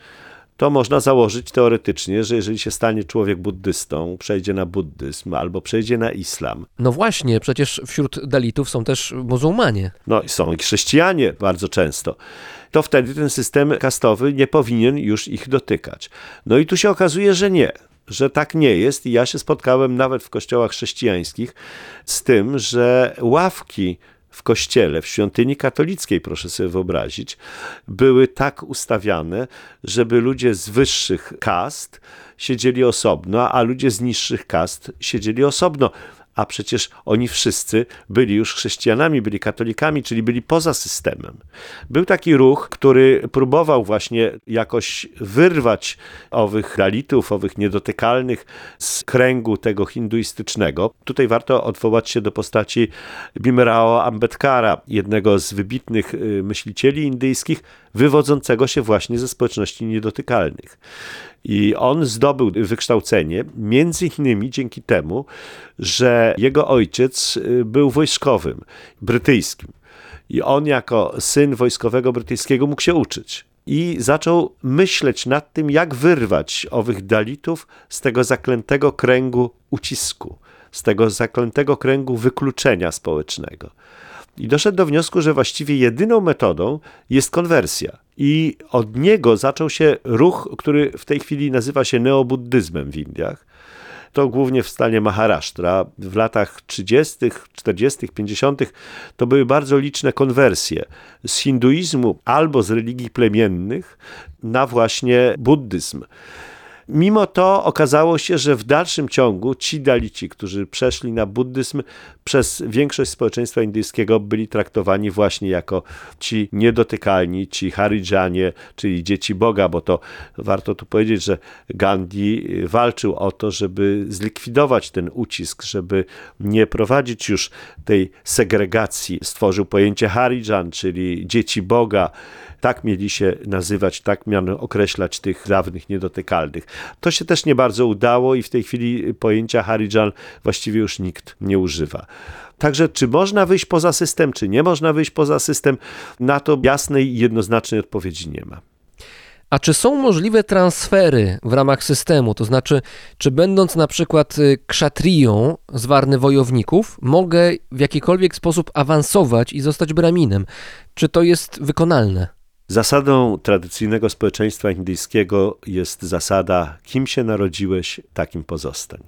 to można założyć teoretycznie, że jeżeli się stanie człowiek buddystą, przejdzie na buddyzm albo przejdzie na islam. No właśnie, przecież wśród Dalitów są też muzułmanie. No i są i chrześcijanie bardzo często. To wtedy ten system kastowy nie powinien już ich dotykać. No i tu się okazuje, że nie że tak nie jest i ja się spotkałem nawet w kościołach chrześcijańskich z tym, że ławki w kościele, w świątyni katolickiej, proszę sobie wyobrazić, były tak ustawiane, żeby ludzie z wyższych kast siedzieli osobno, a ludzie z niższych kast siedzieli osobno a przecież oni wszyscy byli już chrześcijanami, byli katolikami, czyli byli poza systemem. Był taki ruch, który próbował właśnie jakoś wyrwać owych dalitów, owych niedotykalnych z kręgu tego hinduistycznego. Tutaj warto odwołać się do postaci Bimrao Ambedkara, jednego z wybitnych y, myślicieli indyjskich, wywodzącego się właśnie ze społeczności niedotykalnych. I on zdobył wykształcenie między innymi dzięki temu, że jego ojciec y, był wojskowym, brytyjskim. I on jako syn wojskowego brytyjskiego mógł się uczyć. I zaczął myśleć nad tym, jak wyrwać owych dalitów z tego zaklętego kręgu ucisku, z tego zaklętego kręgu wykluczenia społecznego. I doszedł do wniosku, że właściwie jedyną metodą jest konwersja. I od niego zaczął się ruch, który w tej chwili nazywa się neobuddyzmem w Indiach. To głównie w stanie Maharashtra. W latach 30., 40., 50. to były bardzo liczne konwersje z hinduizmu albo z religii plemiennych na właśnie buddyzm. Mimo to okazało się, że w dalszym ciągu ci dalici, którzy przeszli na buddyzm, przez większość społeczeństwa indyjskiego byli traktowani właśnie jako ci niedotykalni, ci Haridżanie, czyli dzieci Boga, bo to warto tu powiedzieć, że Gandhi walczył o to, żeby zlikwidować ten ucisk, żeby nie prowadzić już tej segregacji. Stworzył pojęcie Haridżan, czyli dzieci Boga. Tak mieli się nazywać, tak miano określać tych dawnych niedotykalnych. To się też nie bardzo udało i w tej chwili pojęcia Haridżan właściwie już nikt nie używa. Także czy można wyjść poza system, czy nie można wyjść poza system, na to jasnej i jednoznacznej odpowiedzi nie ma. A czy są możliwe transfery w ramach systemu? To znaczy, czy będąc na przykład y, kszatriją z warny wojowników, mogę w jakikolwiek sposób awansować i zostać braminem? Czy to jest wykonalne? Zasadą tradycyjnego społeczeństwa indyjskiego jest zasada: kim się narodziłeś, takim pozostań.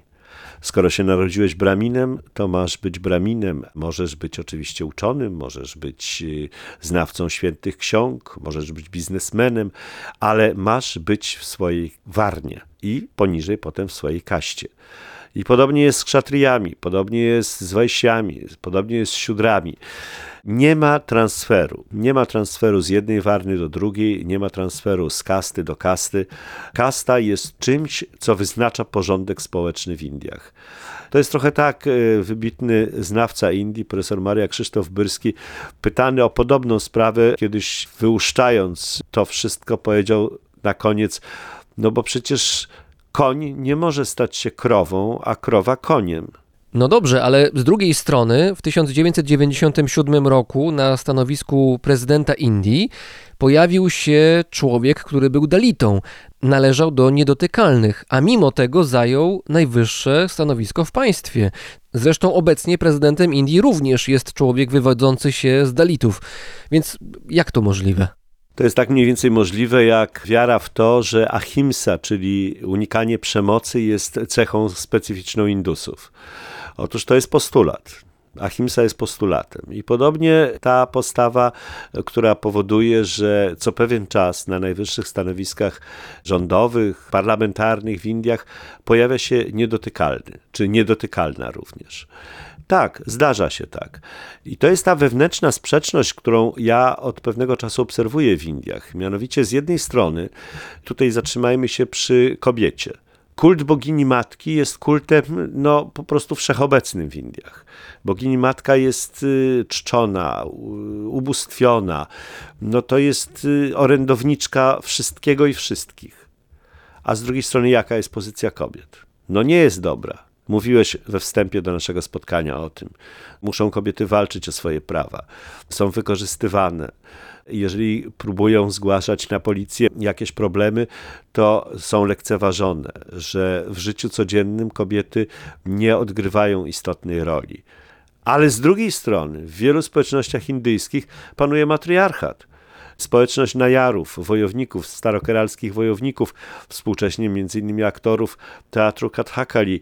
Skoro się narodziłeś braminem, to masz być braminem. Możesz być oczywiście uczonym, możesz być y, znawcą świętych ksiąg, możesz być biznesmenem, ale masz być w swojej warnie i poniżej potem w swojej kaście. I podobnie jest z krzatriami, podobnie jest z wejściami, podobnie jest z siódrami. Nie ma transferu. Nie ma transferu z jednej warny do drugiej, nie ma transferu z kasty do kasty. Kasta jest czymś, co wyznacza porządek społeczny w Indiach. To jest trochę tak, e, wybitny znawca Indii, profesor Maria Krzysztof Byrski, pytany o podobną sprawę, kiedyś wyłuszczając to wszystko, powiedział na koniec, no bo przecież koń nie może stać się krową, a krowa koniem. No dobrze, ale z drugiej strony w 1997 roku na stanowisku prezydenta Indii pojawił się człowiek, który był Dalitą. Należał do niedotykalnych, a mimo tego zajął najwyższe stanowisko w państwie. Zresztą obecnie prezydentem Indii również jest człowiek wywodzący się z Dalitów. Więc jak to możliwe? To jest tak mniej więcej możliwe jak wiara w to, że ahimsa, czyli unikanie przemocy, jest cechą specyficzną Indusów. Otóż to jest postulat. Ahimsa jest postulatem. I podobnie ta postawa, która powoduje, że co pewien czas na najwyższych stanowiskach rządowych, parlamentarnych w Indiach pojawia się niedotykalny, czy niedotykalna również. Tak, zdarza się tak. I to jest ta wewnętrzna sprzeczność, którą ja od pewnego czasu obserwuję w Indiach. Mianowicie z jednej strony, tutaj zatrzymajmy się przy kobiecie kult bogini matki jest kultem no, po prostu wszechobecnym w Indiach. Bogini matka jest y, czczona, ubóstwiona. No, to jest y, orędowniczka wszystkiego i wszystkich. A z drugiej strony, jaka jest pozycja kobiet? No nie jest dobra. Mówiłeś we wstępie do naszego spotkania o tym. Muszą kobiety walczyć o swoje prawa. Są wykorzystywane jeżeli próbują zgłaszać na policję jakieś problemy, to są lekceważone, że w życiu codziennym kobiety nie odgrywają istotnej roli. Ale z drugiej strony, w wielu społecznościach indyjskich panuje matriarchat. społeczność Najarów, wojowników, starokeralskich wojowników, współcześnie między innymi aktorów teatru Kathakali.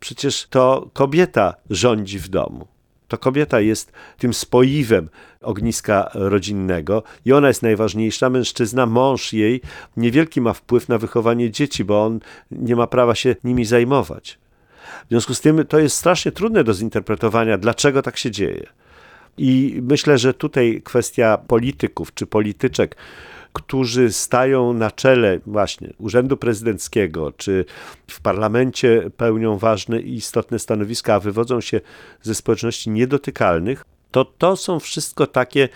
Przecież to kobieta rządzi w domu. To kobieta jest tym spoiwem ogniska rodzinnego i ona jest najważniejsza. Mężczyzna, mąż jej, niewielki ma wpływ na wychowanie dzieci, bo on nie ma prawa się nimi zajmować. W związku z tym to jest strasznie trudne do zinterpretowania, dlaczego tak się dzieje. I myślę, że tutaj kwestia polityków czy polityczek, którzy stają na czele właśnie urzędu prezydenckiego, czy w parlamencie pełnią ważne i istotne stanowiska, a wywodzą się ze społeczności niedotykalnych, to to są wszystko takie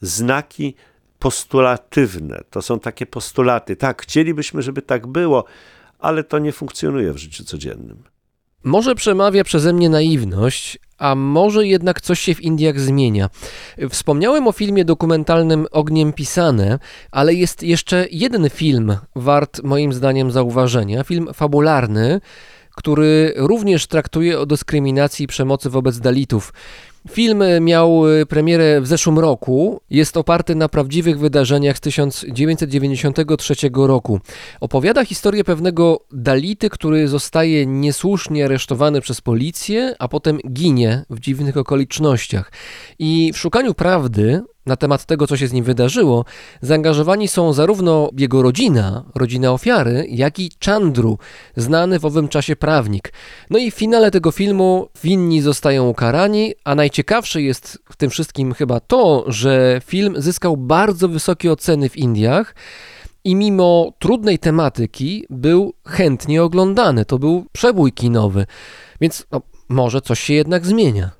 znaki postulatywne. To są takie postulaty. Tak, chcielibyśmy, żeby tak było, ale to nie funkcjonuje w życiu codziennym. Może przemawia przeze mnie naiwność, a może jednak coś się w Indiach zmienia. Wspomniałem o filmie dokumentalnym Ogniem Pisane, ale jest jeszcze jeden film wart moim zdaniem zauważenia, film fabularny, który również traktuje o dyskryminacji i przemocy wobec Dalitów. Film miał premierę w zeszłym roku. Jest oparty na prawdziwych wydarzeniach z 1993 roku. Opowiada historię pewnego Dality, który zostaje niesłusznie aresztowany przez policję, a potem ginie w dziwnych okolicznościach. I w szukaniu prawdy na temat tego, co się z nim wydarzyło, zaangażowani są zarówno jego rodzina, rodzina ofiary, jak i Chandru, znany w owym czasie prawnik. No i w finale tego filmu winni zostają ukarani, a najciekawsze jest w tym wszystkim chyba to, że film zyskał bardzo wysokie oceny w Indiach i mimo trudnej tematyki był chętnie oglądany. To był przebój kinowy, więc no, może coś się jednak zmienia.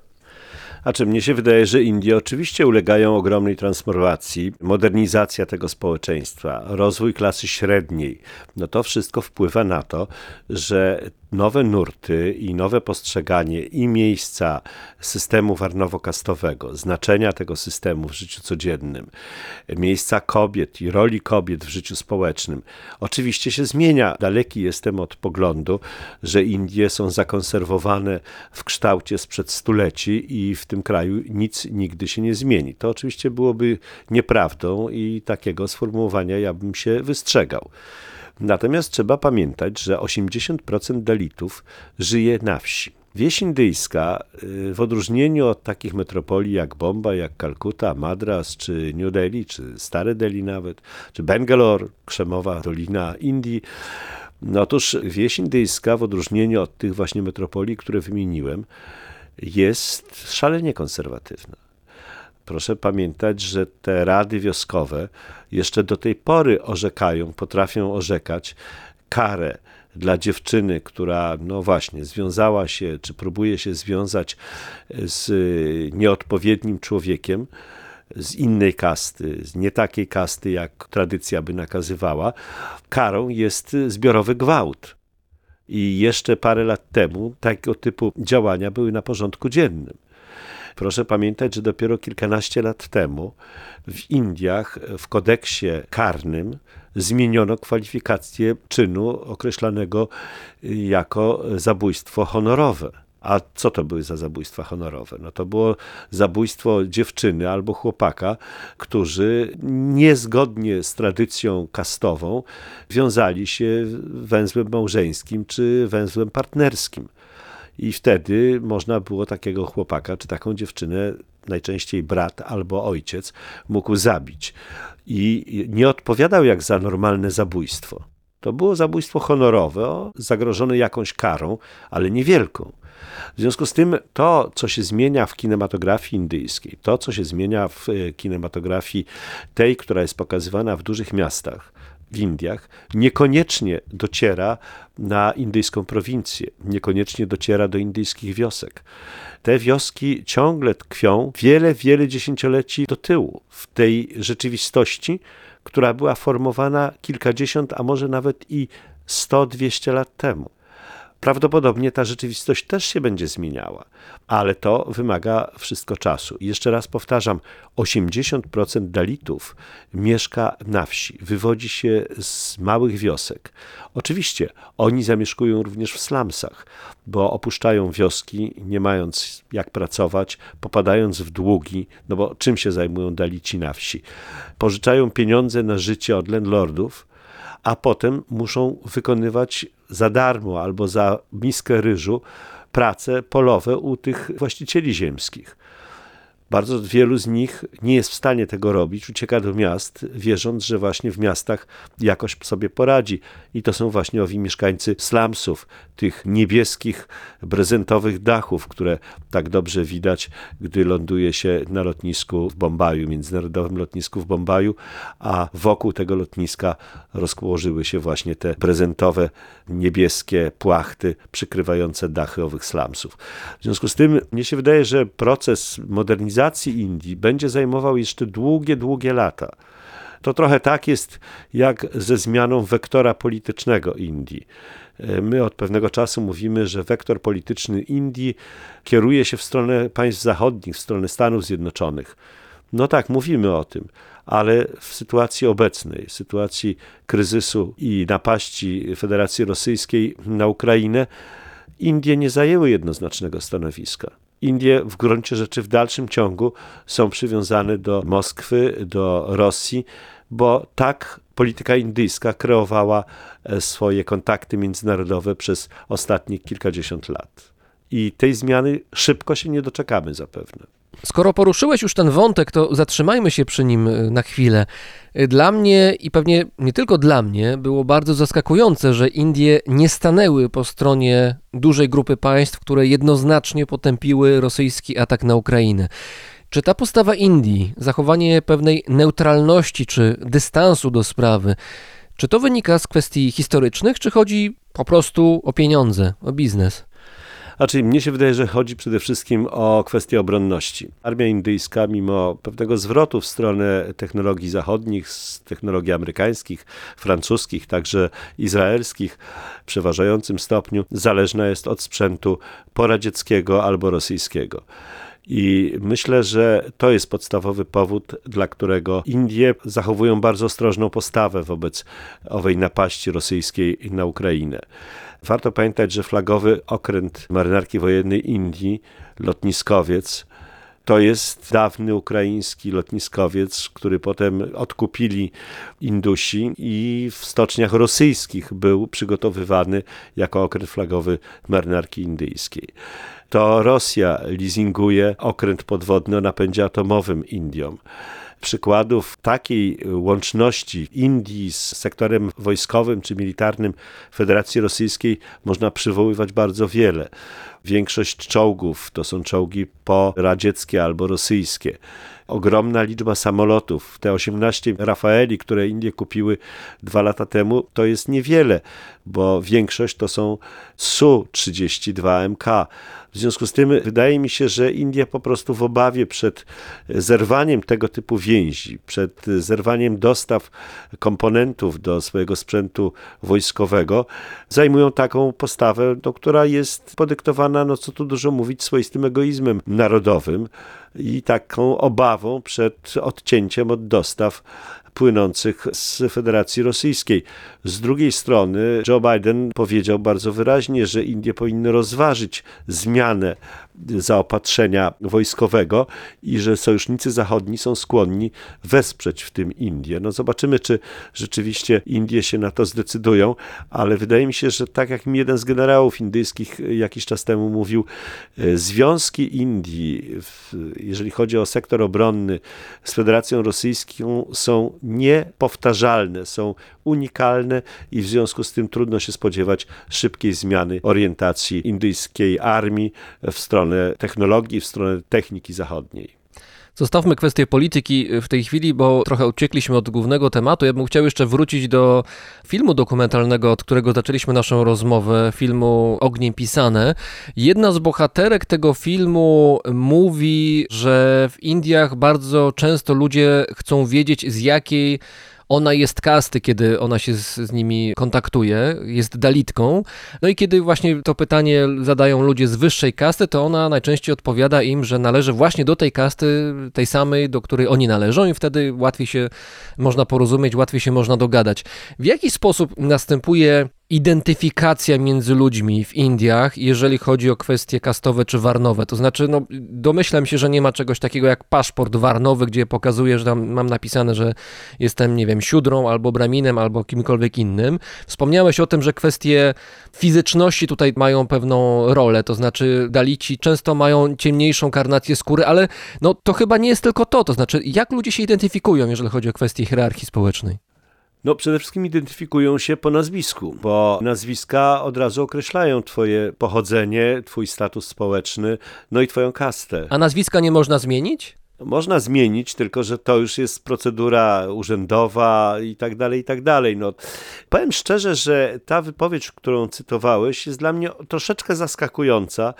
A czy mnie się wydaje, że Indie oczywiście ulegają ogromnej transformacji, modernizacja tego społeczeństwa, rozwój klasy średniej. No to wszystko wpływa na to, że nowe nurty i nowe postrzeganie i miejsca systemu warnowo-kastowego, znaczenia tego systemu w życiu codziennym, miejsca kobiet i roli kobiet w życiu społecznym, oczywiście się zmienia. Daleki jestem od poglądu, że Indie są zakonserwowane w kształcie sprzed stuleci i w tym kraju nic nigdy się nie zmieni. To oczywiście byłoby nieprawdą i takiego sformułowania ja bym się wystrzegał. Natomiast trzeba pamiętać, że 80% Dalitów żyje na wsi. Wieś indyjska, y, w odróżnieniu od takich metropolii jak Bombay, jak Kalkuta, Madras, czy New Delhi, czy Stare Delhi nawet, czy Bangalore, Krzemowa Dolina Indii, no otóż wieś indyjska, w odróżnieniu od tych właśnie metropolii, które wymieniłem, jest szalenie konserwatywna. Proszę pamiętać, że te rady wioskowe jeszcze do tej pory orzekają, potrafią orzekać karę dla dziewczyny, która, no właśnie, związała się, czy próbuje się związać z nieodpowiednim człowiekiem, z innej kasty, z nie takiej kasty, jak tradycja by nakazywała, karą jest zbiorowy gwałt. I jeszcze parę lat temu tego typu działania były na porządku dziennym. Proszę pamiętać, że dopiero kilkanaście lat temu w Indiach w kodeksie karnym zmieniono kwalifikację czynu określanego jako zabójstwo honorowe. A co to były za zabójstwa honorowe? No to było zabójstwo dziewczyny albo chłopaka, którzy niezgodnie z tradycją kastową wiązali się węzłem małżeńskim czy węzłem partnerskim. I wtedy można było takiego chłopaka czy taką dziewczynę, najczęściej brat albo ojciec, mógł zabić. I nie odpowiadał jak za normalne zabójstwo. To było zabójstwo honorowe, zagrożone jakąś karą, ale niewielką. W związku z tym to, co się zmienia w kinematografii indyjskiej, to, co się zmienia w e, kinematografii tej, która jest pokazywana w dużych miastach, w Indiach niekoniecznie dociera na indyjską prowincję, niekoniecznie dociera do indyjskich wiosek. Te wioski ciągle tkwią wiele, wiele dziesięcioleci do tyłu w tej rzeczywistości, która była formowana kilkadziesiąt, a może nawet i 100-200 lat temu. Prawdopodobnie ta rzeczywistość też się będzie zmieniała, ale to wymaga wszystko czasu. I jeszcze raz powtarzam, 80% Dalitów mieszka na wsi, wywodzi się z małych wiosek. Oczywiście oni zamieszkują również w slumsach, bo opuszczają wioski, nie mając jak pracować, popadając w długi, no bo czym się zajmują Dalici na wsi? Pożyczają pieniądze na życie od landlordów, a potem muszą wykonywać za darmo albo za miskę ryżu prace polowe u tych właścicieli ziemskich. Bardzo wielu z nich nie jest w stanie tego robić, ucieka do miast, wierząc, że właśnie w miastach jakoś sobie poradzi. I to są właśnie owi mieszkańcy slumsów, tych niebieskich, prezentowych dachów, które tak dobrze widać, gdy ląduje się na lotnisku w Bombaju, międzynarodowym lotnisku w Bombaju, a wokół tego lotniska rozłożyły się właśnie te prezentowe, niebieskie płachty przykrywające dachy owych slumsów. W związku z tym mnie się wydaje, że proces modernizacji Indii będzie zajmował jeszcze długie, długie lata. To trochę tak jest jak ze zmianą wektora politycznego Indii. My od pewnego czasu mówimy, że wektor polityczny Indii kieruje się w stronę państw zachodnich, w stronę Stanów Zjednoczonych. No tak, mówimy o tym, ale w sytuacji obecnej, w sytuacji kryzysu i napaści Federacji Rosyjskiej na Ukrainę, Indie nie zajęły jednoznacznego stanowiska. Indie w gruncie rzeczy w dalszym ciągu są przywiązane do Moskwy, do Rosji, bo tak polityka indyjska kreowała e, swoje kontakty międzynarodowe przez ostatnie kilkadziesiąt lat. I tej zmiany szybko się nie doczekamy zapewne. Skoro poruszyłeś już ten wątek, to zatrzymajmy się przy nim y, na chwilę. Y, dla mnie i pewnie nie tylko dla mnie było bardzo zaskakujące, że Indie nie stanęły po stronie dużej grupy państw, które jednoznacznie potępiły rosyjski atak na Ukrainę. Czy ta postawa Indii, zachowanie pewnej neutralności czy dystansu do sprawy, czy to wynika z kwestii historycznych, czy chodzi po prostu o pieniądze, o biznes? Znaczy, mnie się wydaje, że chodzi przede wszystkim o kwestię obronności. Armia indyjska, mimo pewnego zwrotu w stronę technologii zachodnich, z technologii amerykańskich, francuskich, także izraelskich, w przeważającym stopniu zależna jest od sprzętu poradzieckiego albo rosyjskiego. I myślę, że to jest podstawowy powód, dla którego Indie zachowują bardzo ostrożną postawę wobec owej napaści rosyjskiej na Ukrainę. Warto pamiętać, że flagowy okręt marynarki wojennej Indii, lotniskowiec, to jest dawny ukraiński lotniskowiec, który potem odkupili Indusi i w stoczniach rosyjskich był przygotowywany jako okręt flagowy marynarki indyjskiej. To Rosja leasinguje okręt podwodny o napędzie atomowym Indiom przykładów takiej łączności Indii z sektorem wojskowym czy militarnym Federacji Rosyjskiej można przywoływać bardzo wiele. Większość czołgów to są czołgi poradzieckie albo rosyjskie. Ogromna liczba samolotów, te 18 Rafaeli, które Indie kupiły dwa lata temu, to jest niewiele, bo większość to są Su-32MK. W związku z tym wydaje mi się, że Indie po prostu w obawie przed zerwaniem tego typu więzi, przed zerwaniem dostaw komponentów do swojego sprzętu wojskowego, zajmują taką postawę, no, która jest podyktowana, no co tu dużo mówić, swoistym egoizmem narodowym i taką obawą przed odcięciem od dostaw płynących z Federacji Rosyjskiej. Z drugiej strony Joe Biden powiedział bardzo wyraźnie, że Indie powinny rozważyć zmianę zaopatrzenia wojskowego i że sojusznicy zachodni są skłonni wesprzeć w tym Indie. No zobaczymy, czy rzeczywiście Indie się na to zdecydują, ale wydaje mi się, że tak jak mi jeden z generałów indyjskich jakiś czas temu mówił, e, związki Indii, jeżeli chodzi o sektor obronny z Federacją Rosyjską są niepowtarzalne, są unikalne i w związku z tym trudno się spodziewać szybkiej zmiany orientacji indyjskiej armii w stronę technologii, w stronę techniki zachodniej. Zostawmy kwestię polityki w tej chwili, bo trochę uciekliśmy od głównego tematu. Ja bym chciał jeszcze wrócić do filmu dokumentalnego, od którego zaczęliśmy naszą rozmowę, filmu Ogniem Pisane. Jedna z bohaterek tego filmu mówi, że w Indiach bardzo często ludzie chcą wiedzieć, z jakiej ona jest kasty, kiedy ona się z, z nimi kontaktuje, jest dalitką. No i kiedy właśnie to pytanie zadają ludzie z wyższej kasty, to ona najczęściej odpowiada im, że należy właśnie do tej kasty, tej samej, do której oni należą i wtedy łatwiej się można porozumieć, łatwiej się można dogadać. W jaki sposób następuje identyfikacja między ludźmi w Indiach, jeżeli chodzi o kwestie kastowe czy warnowe. To znaczy, no, domyślam się, że nie ma czegoś takiego jak paszport warnowy, gdzie pokazuje, że tam mam napisane, że jestem, nie wiem, siódrą albo braminem, albo kimkolwiek innym. Wspomniałeś o tym, że kwestie fizyczności tutaj mają pewną rolę, to znaczy dalici często mają ciemniejszą karnację skóry, ale no, to chyba nie jest tylko to, to znaczy jak ludzie się identyfikują, jeżeli chodzi o kwestie hierarchii społecznej. No, przede wszystkim identyfikują się po nazwisku, bo nazwiska od razu określają twoje pochodzenie, twój status społeczny, no i twoją kastę. A nazwiska nie można zmienić? Można zmienić, tylko że to już jest procedura urzędowa i tak dalej, i tak dalej. No, powiem szczerze, że ta wypowiedź, którą cytowałeś, jest dla mnie troszeczkę zaskakująca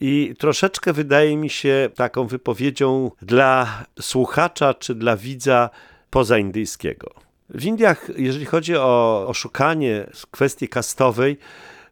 i troszeczkę wydaje mi się taką wypowiedzią dla słuchacza czy dla widza pozaindyjskiego. W Indiach, jeżeli chodzi o oszukanie kwestii kastowej,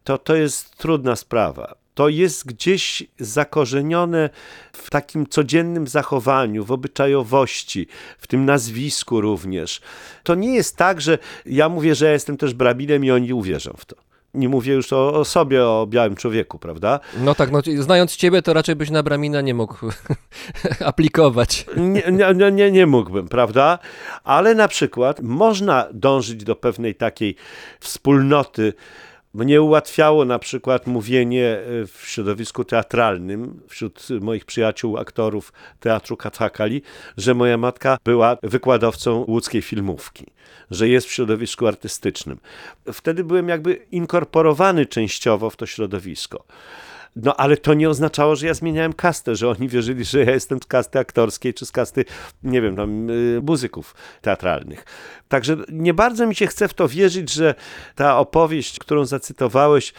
to to jest trudna sprawa. To jest gdzieś zakorzenione w takim codziennym zachowaniu, w obyczajowości, w tym nazwisku również. To nie jest tak, że ja mówię, że ja jestem też brabinem i oni uwierzą w to nie mówię już o, o, sobie, o białym człowieku, prawda? No tak, no, znając ciebie, to raczej byś na Bramina nie mógł aplikować. Nie, nie, nie, nie mógłbym, prawda? Ale na przykład można dążyć do pewnej takiej wspólnoty, mnie ułatwiało na przykład mówienie e, w środowisku teatralnym, wśród moich przyjaciół, aktorów teatru Katakali, że moja matka była wykładowcą łódzkiej filmówki, że jest w środowisku artystycznym. Wtedy byłem jakby inkorporowany częściowo w to środowisko. No ale to nie oznaczało, że ja zmieniałem kastę, że oni wierzyli, że ja jestem z kasty aktorskiej czy z kasty, nie wiem, tam y, muzyków teatralnych. Także nie bardzo mi się chce w to wierzyć, że ta opowieść, którą zacytowałeś,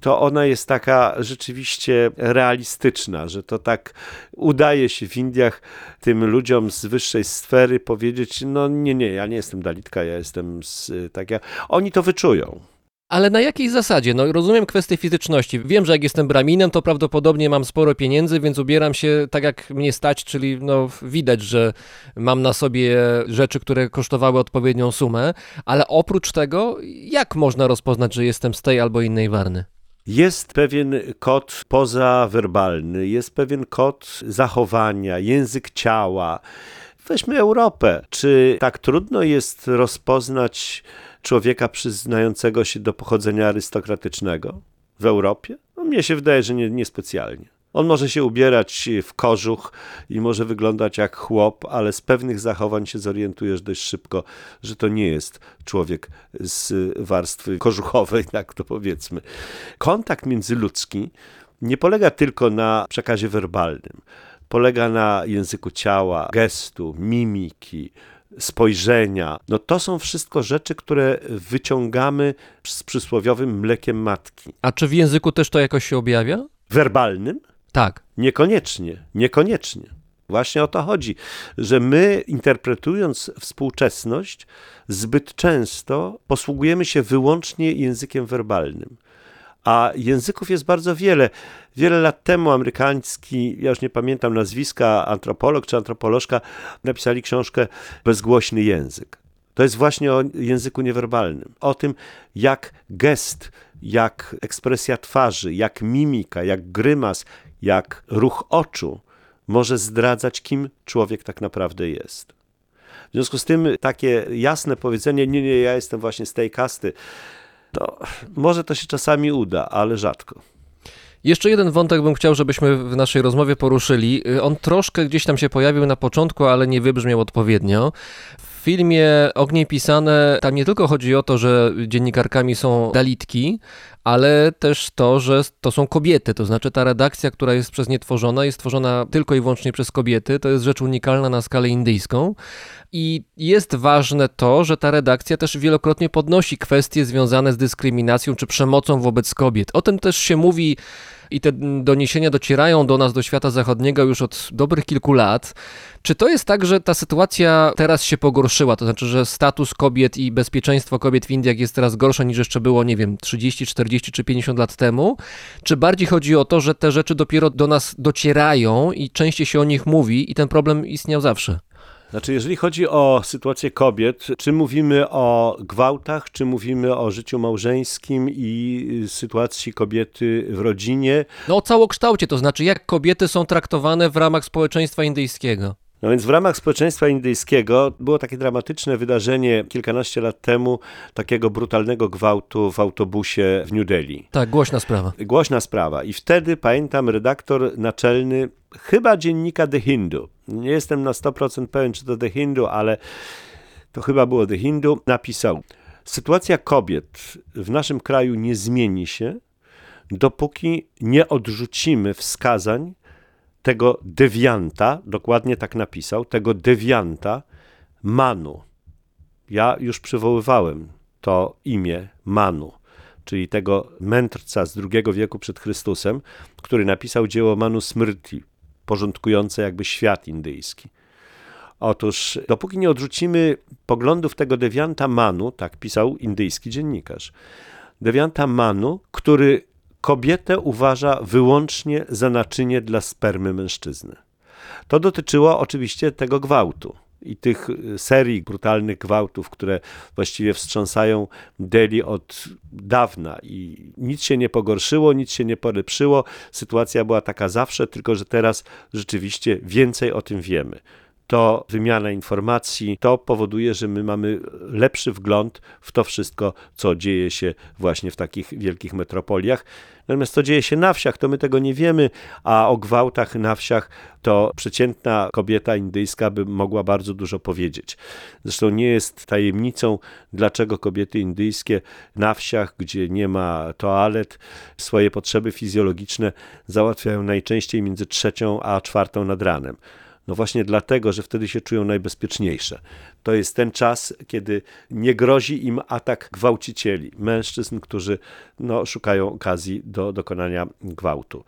to ona jest taka rzeczywiście realistyczna, że to tak udaje się w Indiach tym ludziom z wyższej sfery powiedzieć, no nie, nie, ja nie jestem Dalitka, ja jestem z, tak ja... Oni to wyczują. Ale na jakiej zasadzie? No rozumiem kwestię fizyczności. Wiem, że jak jestem braminem, to prawdopodobnie mam sporo pieniędzy, więc ubieram się tak jak mnie stać, czyli no widać, że mam na sobie rzeczy, które kosztowały odpowiednią sumę, ale oprócz tego, jak można rozpoznać, że jestem z tej albo innej warny? Jest pewien kod pozawerbalny, jest pewien kod zachowania, język ciała. Weźmy Europę. Czy tak trudno jest rozpoznać człowieka przyznającego się do pochodzenia arystokratycznego w Europie? No, mnie się wydaje, że nie, niespecjalnie. On może się ubierać w kożuch i może wyglądać jak chłop, ale z pewnych zachowań się zorientujesz dość szybko, że to nie jest człowiek z warstwy kożuchowej, tak to powiedzmy. Kontakt międzyludzki nie polega tylko na przekazie werbalnym. Polega na języku ciała, gestu, mimiki, spojrzenia. No to są wszystko rzeczy, które wyciągamy z przysłowiowym mlekiem matki. A czy w języku też to jakoś się objawia? Werbalnym? Tak. Niekoniecznie, niekoniecznie. Właśnie o to chodzi, że my interpretując współczesność, zbyt często posługujemy się wyłącznie językiem werbalnym. A języków jest bardzo wiele. Wiele lat temu amerykański, ja już nie pamiętam nazwiska, antropolog czy antropolożka napisali książkę Bezgłośny język. To jest właśnie o języku niewerbalnym, o tym, jak gest, jak ekspresja twarzy, jak mimika, jak grymas, jak ruch oczu może zdradzać, kim człowiek tak naprawdę jest. W związku z tym takie jasne powiedzenie, nie, nie, ja jestem właśnie z tej kasty, to może to się czasami uda, ale rzadko. Jeszcze jeden wątek bym chciał, żebyśmy w naszej rozmowie poruszyli. On troszkę gdzieś tam się pojawił na początku, ale nie wybrzmiał odpowiednio. Filmie Ognie Pisane tam nie tylko chodzi o to, że dziennikarkami są dalitki, ale też to, że to są kobiety. To znaczy ta redakcja, która jest przez nie tworzona, jest tworzona tylko i wyłącznie przez kobiety. To jest rzecz unikalna na skalę indyjską. I jest ważne to, że ta redakcja też wielokrotnie podnosi kwestie związane z dyskryminacją czy przemocą wobec kobiet. O tym też się mówi i te doniesienia docierają do nas, do świata zachodniego już od dobrych kilku lat. Czy to jest tak, że ta sytuacja teraz się pogorszyła? To znaczy, że status kobiet i bezpieczeństwo kobiet w Indiach jest teraz gorsze niż jeszcze było, nie wiem, 30, 40 czy 50 lat temu? Czy bardziej chodzi o to, że te rzeczy dopiero do nas docierają i częściej się o nich mówi i ten problem istniał zawsze? Znaczy, jeżeli chodzi o sytuację kobiet, czy mówimy o gwałtach, czy mówimy o życiu małżeńskim i sytuacji kobiety w rodzinie, No o całokształcie, to znaczy jak kobiety są traktowane w ramach społeczeństwa indyjskiego. No więc w ramach społeczeństwa indyjskiego było takie dramatyczne wydarzenie kilkanaście lat temu, takiego brutalnego gwałtu w autobusie w New Delhi. Tak, głośna sprawa. Głośna sprawa. I wtedy pamiętam redaktor naczelny, chyba dziennika The Hindu. Nie jestem na 100% pewien, czy to The Hindu, ale to chyba było The Hindu. Napisał: Sytuacja kobiet w naszym kraju nie zmieni się, dopóki nie odrzucimy wskazań tego dewianta, dokładnie tak napisał, tego dewianta Manu. Ja już przywoływałem to imię Manu, czyli tego mędrca z II wieku przed Chrystusem, który napisał dzieło Manu Smrti, porządkujące jakby świat indyjski. Otóż, dopóki nie odrzucimy poglądów tego dewianta Manu, tak pisał indyjski dziennikarz, dewianta Manu, który kobietę uważa wyłącznie za naczynie dla spermy mężczyzny. To dotyczyło oczywiście tego gwałtu i tych y, serii brutalnych gwałtów, które właściwie wstrząsają Delhi od dawna i nic się nie pogorszyło, nic się nie polepszyło. Sytuacja była taka zawsze, tylko że teraz rzeczywiście więcej o tym wiemy to wymiana informacji, to powoduje, że my mamy lepszy wgląd w to wszystko, co dzieje się właśnie w takich wielkich metropoliach. Natomiast co dzieje się na wsiach, to my tego nie wiemy, a o gwałtach na wsiach to przeciętna kobieta indyjska by mogła bardzo dużo powiedzieć. Zresztą nie jest tajemnicą, dlaczego kobiety indyjskie na wsiach, gdzie nie ma toalet, swoje potrzeby fizjologiczne załatwiają najczęściej między trzecią a czwartą nad ranem. No właśnie dlatego, że wtedy się czują najbezpieczniejsze. To jest ten czas, kiedy nie grozi im atak gwałcicieli, mężczyzn, którzy no, szukają okazji do dokonania gwałtu.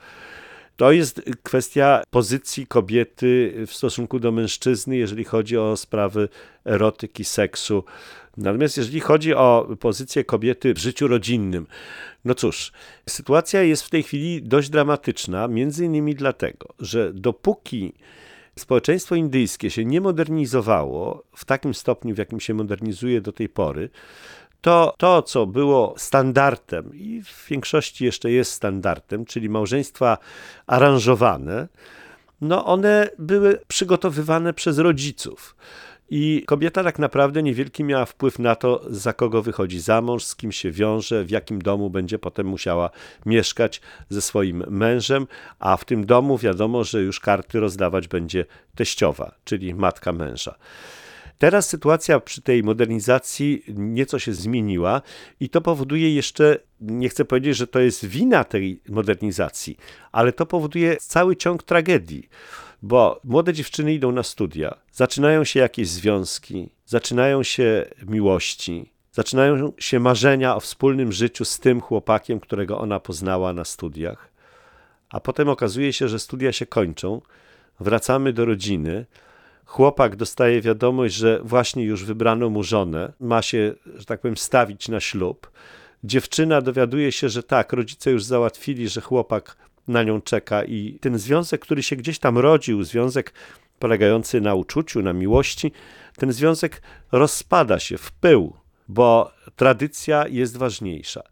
To jest kwestia pozycji kobiety w stosunku do mężczyzny, jeżeli chodzi o sprawy erotyki, seksu. Natomiast jeżeli chodzi o pozycję kobiety w życiu rodzinnym, no cóż, sytuacja jest w tej chwili dość dramatyczna, między innymi dlatego, że dopóki społeczeństwo indyjskie się nie modernizowało w takim stopniu, w jakim się modernizuje do tej pory, to to, co było standardem i w większości jeszcze jest standardem, czyli małżeństwa aranżowane, no one były przygotowywane przez rodziców. I kobieta tak naprawdę niewielki miała wpływ na to, za kogo wychodzi. Za mąż, z kim się wiąże, w jakim domu będzie potem musiała mieszkać ze swoim mężem, a w tym domu wiadomo, że już karty rozdawać będzie teściowa, czyli matka męża. Teraz sytuacja przy tej modernizacji nieco się zmieniła i to powoduje jeszcze, nie chcę powiedzieć, że to jest wina tej modernizacji, ale to powoduje cały ciąg tragedii bo młode dziewczyny idą na studia, zaczynają się jakieś związki, zaczynają się miłości, zaczynają się marzenia o wspólnym życiu z tym chłopakiem, którego ona poznała na studiach, a potem okazuje się, że studia się kończą, wracamy do rodziny. Chłopak dostaje wiadomość, że właśnie już wybrano mu żonę, ma się, że tak powiem, stawić na ślub. Dziewczyna dowiaduje się, że tak, rodzice już załatwili, że chłopak na nią czeka i ten związek, który się gdzieś tam rodził, związek polegający na uczuciu, na miłości, ten związek rozpada się w pył, bo tradycja jest ważniejsza.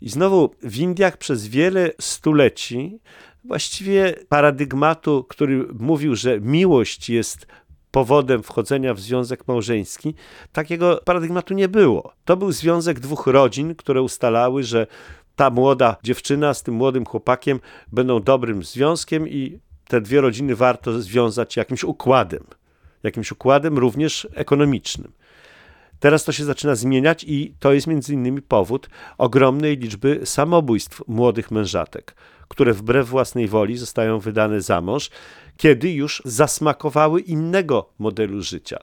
I znowu w Indiach przez wiele stuleci właściwie paradygmatu, który mówił, że miłość jest powodem wchodzenia w związek małżeński, takiego paradygmatu nie było. To był związek dwóch rodzin, które ustalały, że ta młoda dziewczyna z tym młodym chłopakiem będą dobrym związkiem i te dwie rodziny warto związać jakimś układem, jakimś układem również ekonomicznym. Teraz to się zaczyna zmieniać i to jest między innymi powód ogromnej liczby samobójstw młodych mężatek, które wbrew własnej woli zostają wydane za mąż, kiedy już zasmakowały innego modelu życia.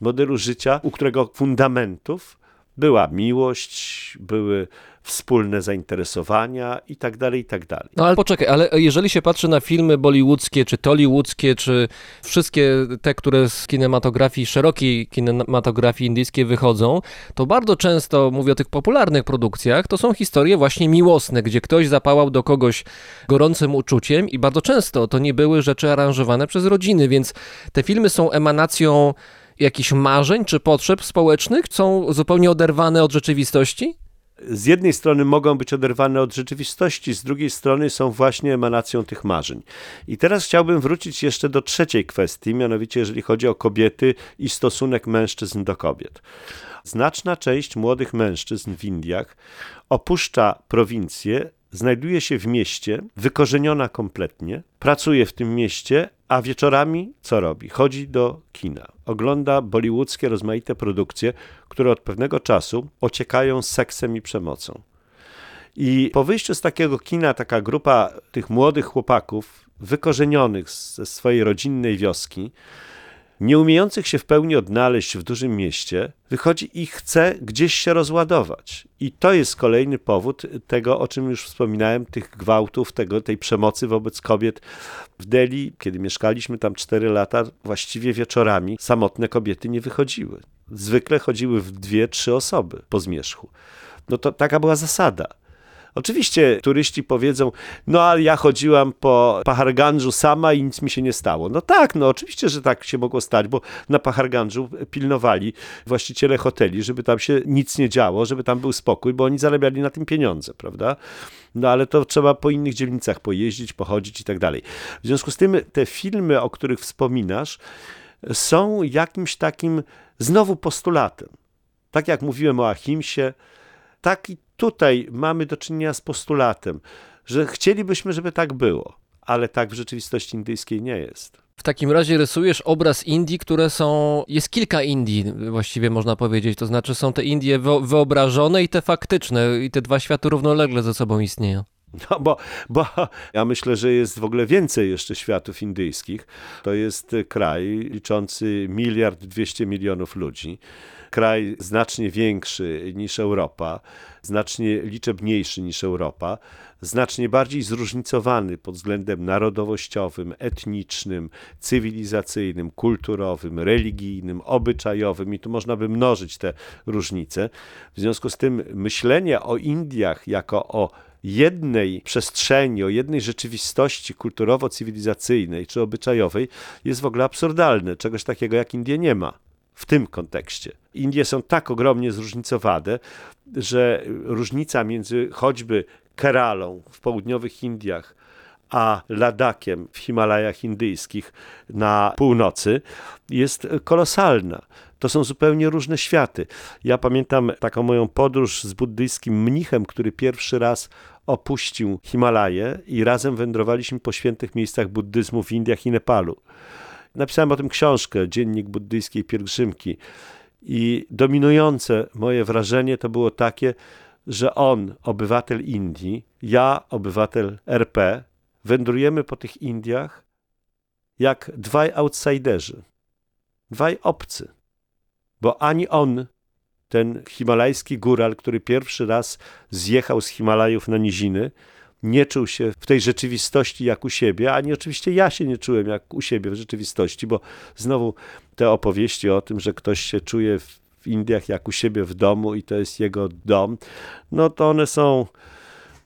Modelu życia, u którego fundamentów była miłość, były wspólne zainteresowania i tak dalej, i tak dalej. No ale poczekaj, ale jeżeli się patrzy na filmy bollywoodzkie, czy tollywoodzkie, czy wszystkie te, które z kinematografii, szerokiej kinematografii indyjskiej wychodzą, to bardzo często, mówię o tych popularnych produkcjach, to są historie właśnie miłosne, gdzie ktoś zapałał do kogoś gorącym uczuciem i bardzo często to nie były rzeczy aranżowane przez rodziny, więc te filmy są emanacją jakichś marzeń czy potrzeb społecznych, są zupełnie oderwane od rzeczywistości? Z jednej strony mogą być oderwane od rzeczywistości, z drugiej strony są właśnie emanacją tych marzeń. I teraz chciałbym wrócić jeszcze do trzeciej kwestii, mianowicie jeżeli chodzi o kobiety i stosunek mężczyzn do kobiet. Znaczna część młodych mężczyzn w Indiach opuszcza prowincję, znajduje się w mieście, wykorzeniona kompletnie, pracuje w tym mieście, a wieczorami co robi? Chodzi do kina. Ogląda bollywoodzkie rozmaite produkcje, które od pewnego czasu ociekają seksem i przemocą. I po wyjściu z takiego kina taka grupa tych młodych chłopaków, wykorzenionych ze swojej rodzinnej wioski, nie umiejących się w pełni odnaleźć w dużym mieście, wychodzi i chce gdzieś się rozładować. I to jest kolejny powód tego, o czym już wspominałem, tych gwałtów, tego, tej przemocy wobec kobiet w Delhi. Kiedy mieszkaliśmy tam 4 lata, właściwie wieczorami samotne kobiety nie wychodziły. Zwykle chodziły w dwie, trzy osoby po zmierzchu. No to taka była zasada. Oczywiście turyści powiedzą, no ale ja chodziłam po Pahargandżu sama i nic mi się nie stało. No tak, no oczywiście, że tak się mogło stać, bo na Pahargandżu pilnowali właściciele hoteli, żeby tam się nic nie działo, żeby tam był spokój, bo oni zarabiali na tym pieniądze, prawda? No ale to trzeba po innych dzielnicach pojeździć, pochodzić i tak dalej. W związku z tym te filmy, o których wspominasz, są jakimś takim znowu postulatem. Tak jak mówiłem o Ahimsie, tak i tutaj mamy do czynienia z postulatem, że chcielibyśmy, żeby tak było, ale tak w rzeczywistości indyjskiej nie jest. W takim razie rysujesz obraz Indii, które są. Jest kilka Indii, właściwie można powiedzieć. To znaczy, są te Indie wyobrażone i te faktyczne, i te dwa światy równolegle ze sobą istnieją. No bo, bo ja myślę, że jest w ogóle więcej jeszcze światów indyjskich. To jest kraj liczący miliard dwieście milionów ludzi kraj znacznie większy niż Europa, znacznie liczebniejszy niż Europa, znacznie bardziej zróżnicowany pod względem narodowościowym, etnicznym, cywilizacyjnym, kulturowym, religijnym, obyczajowym i tu można by mnożyć te różnice. W związku z tym myślenie o Indiach jako o jednej przestrzeni, o jednej rzeczywistości kulturowo-cywilizacyjnej czy obyczajowej jest w ogóle absurdalne. Czegoś takiego jak Indie nie ma w tym kontekście. Indie są tak ogromnie zróżnicowane, że różnica między choćby Keralą w południowych Indiach a Ladakiem w Himalajach indyjskich na północy jest kolosalna. To są zupełnie różne światy. Ja pamiętam taką moją podróż z buddyjskim mnichem, który pierwszy raz opuścił Himalaje i razem wędrowaliśmy po świętych miejscach buddyzmu w Indiach i Nepalu. Napisałem o tym książkę, Dziennik Buddyjskiej Pielgrzymki. I dominujące moje wrażenie to było takie, że on, obywatel Indii, ja, obywatel RP, wędrujemy po tych Indiach jak dwaj outsiderzy, dwaj obcy. Bo ani on, ten himalajski góral, który pierwszy raz zjechał z Himalajów na niziny, nie czuł się w tej rzeczywistości jak u siebie, ani oczywiście ja się nie czułem jak u siebie w rzeczywistości, bo znowu te opowieści o tym, że ktoś się czuje w Indiach jak u siebie w domu i to jest jego dom, no to one są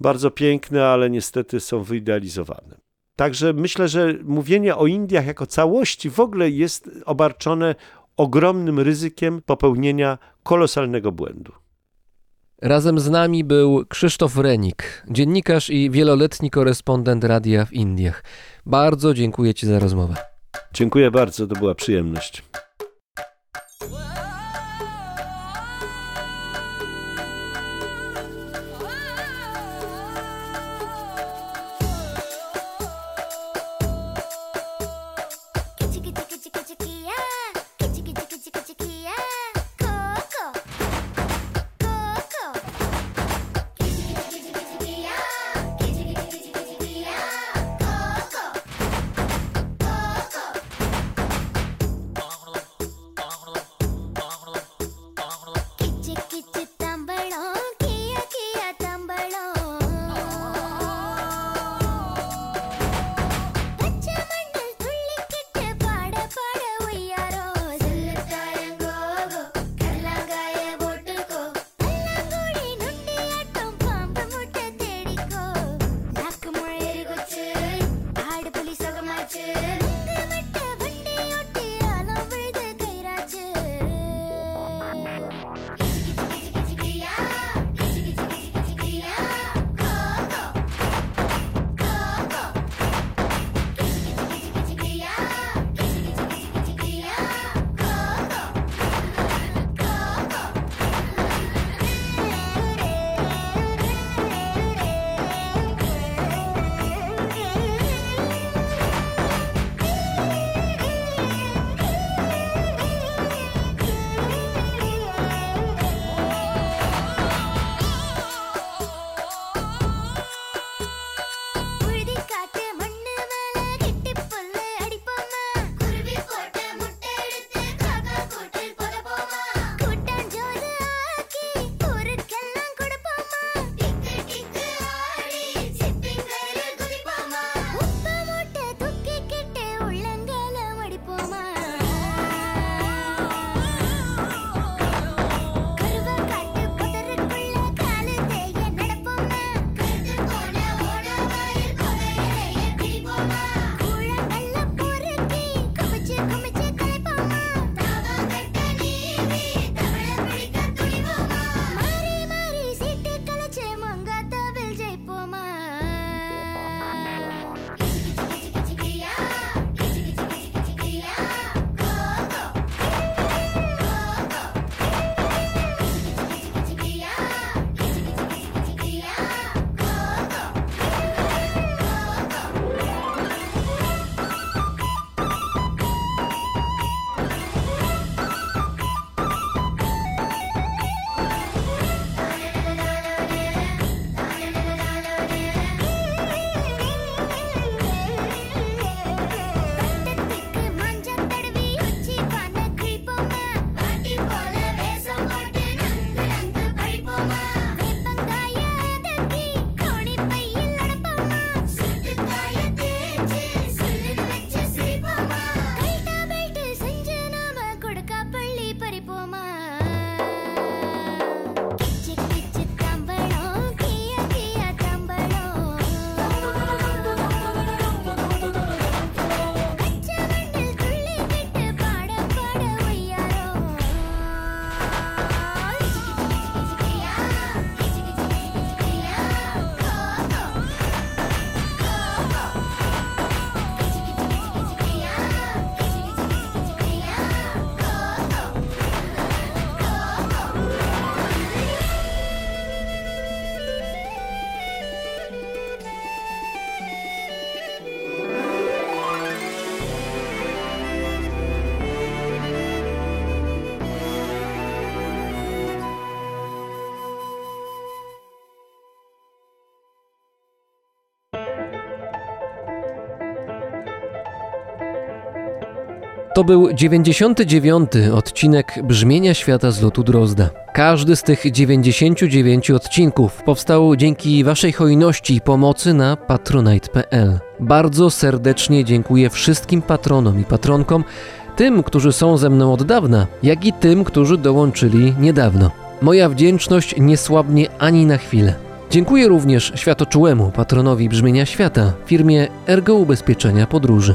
bardzo piękne, ale niestety są wyidealizowane. Także myślę, że mówienie o Indiach jako całości w ogóle jest obarczone ogromnym ryzykiem popełnienia kolosalnego błędu. Razem z nami był Krzysztof Renik, dziennikarz i wieloletni korespondent radia w Indiach. Bardzo dziękuję Ci za rozmowę. Dziękuję bardzo, to była przyjemność. To był 99. odcinek Brzmienia Świata z lotu Drozda. Każdy z tych 99 odcinków powstał dzięki Waszej hojności i pomocy na patronite.pl. Bardzo serdecznie dziękuję wszystkim patronom i patronkom, tym, którzy są ze mną od dawna, jak i tym, którzy dołączyli niedawno. Moja wdzięczność nie słabnie ani na chwilę. Dziękuję również światoczułemu patronowi Brzmienia Świata, firmie Ergo Ubezpieczenia Podróży.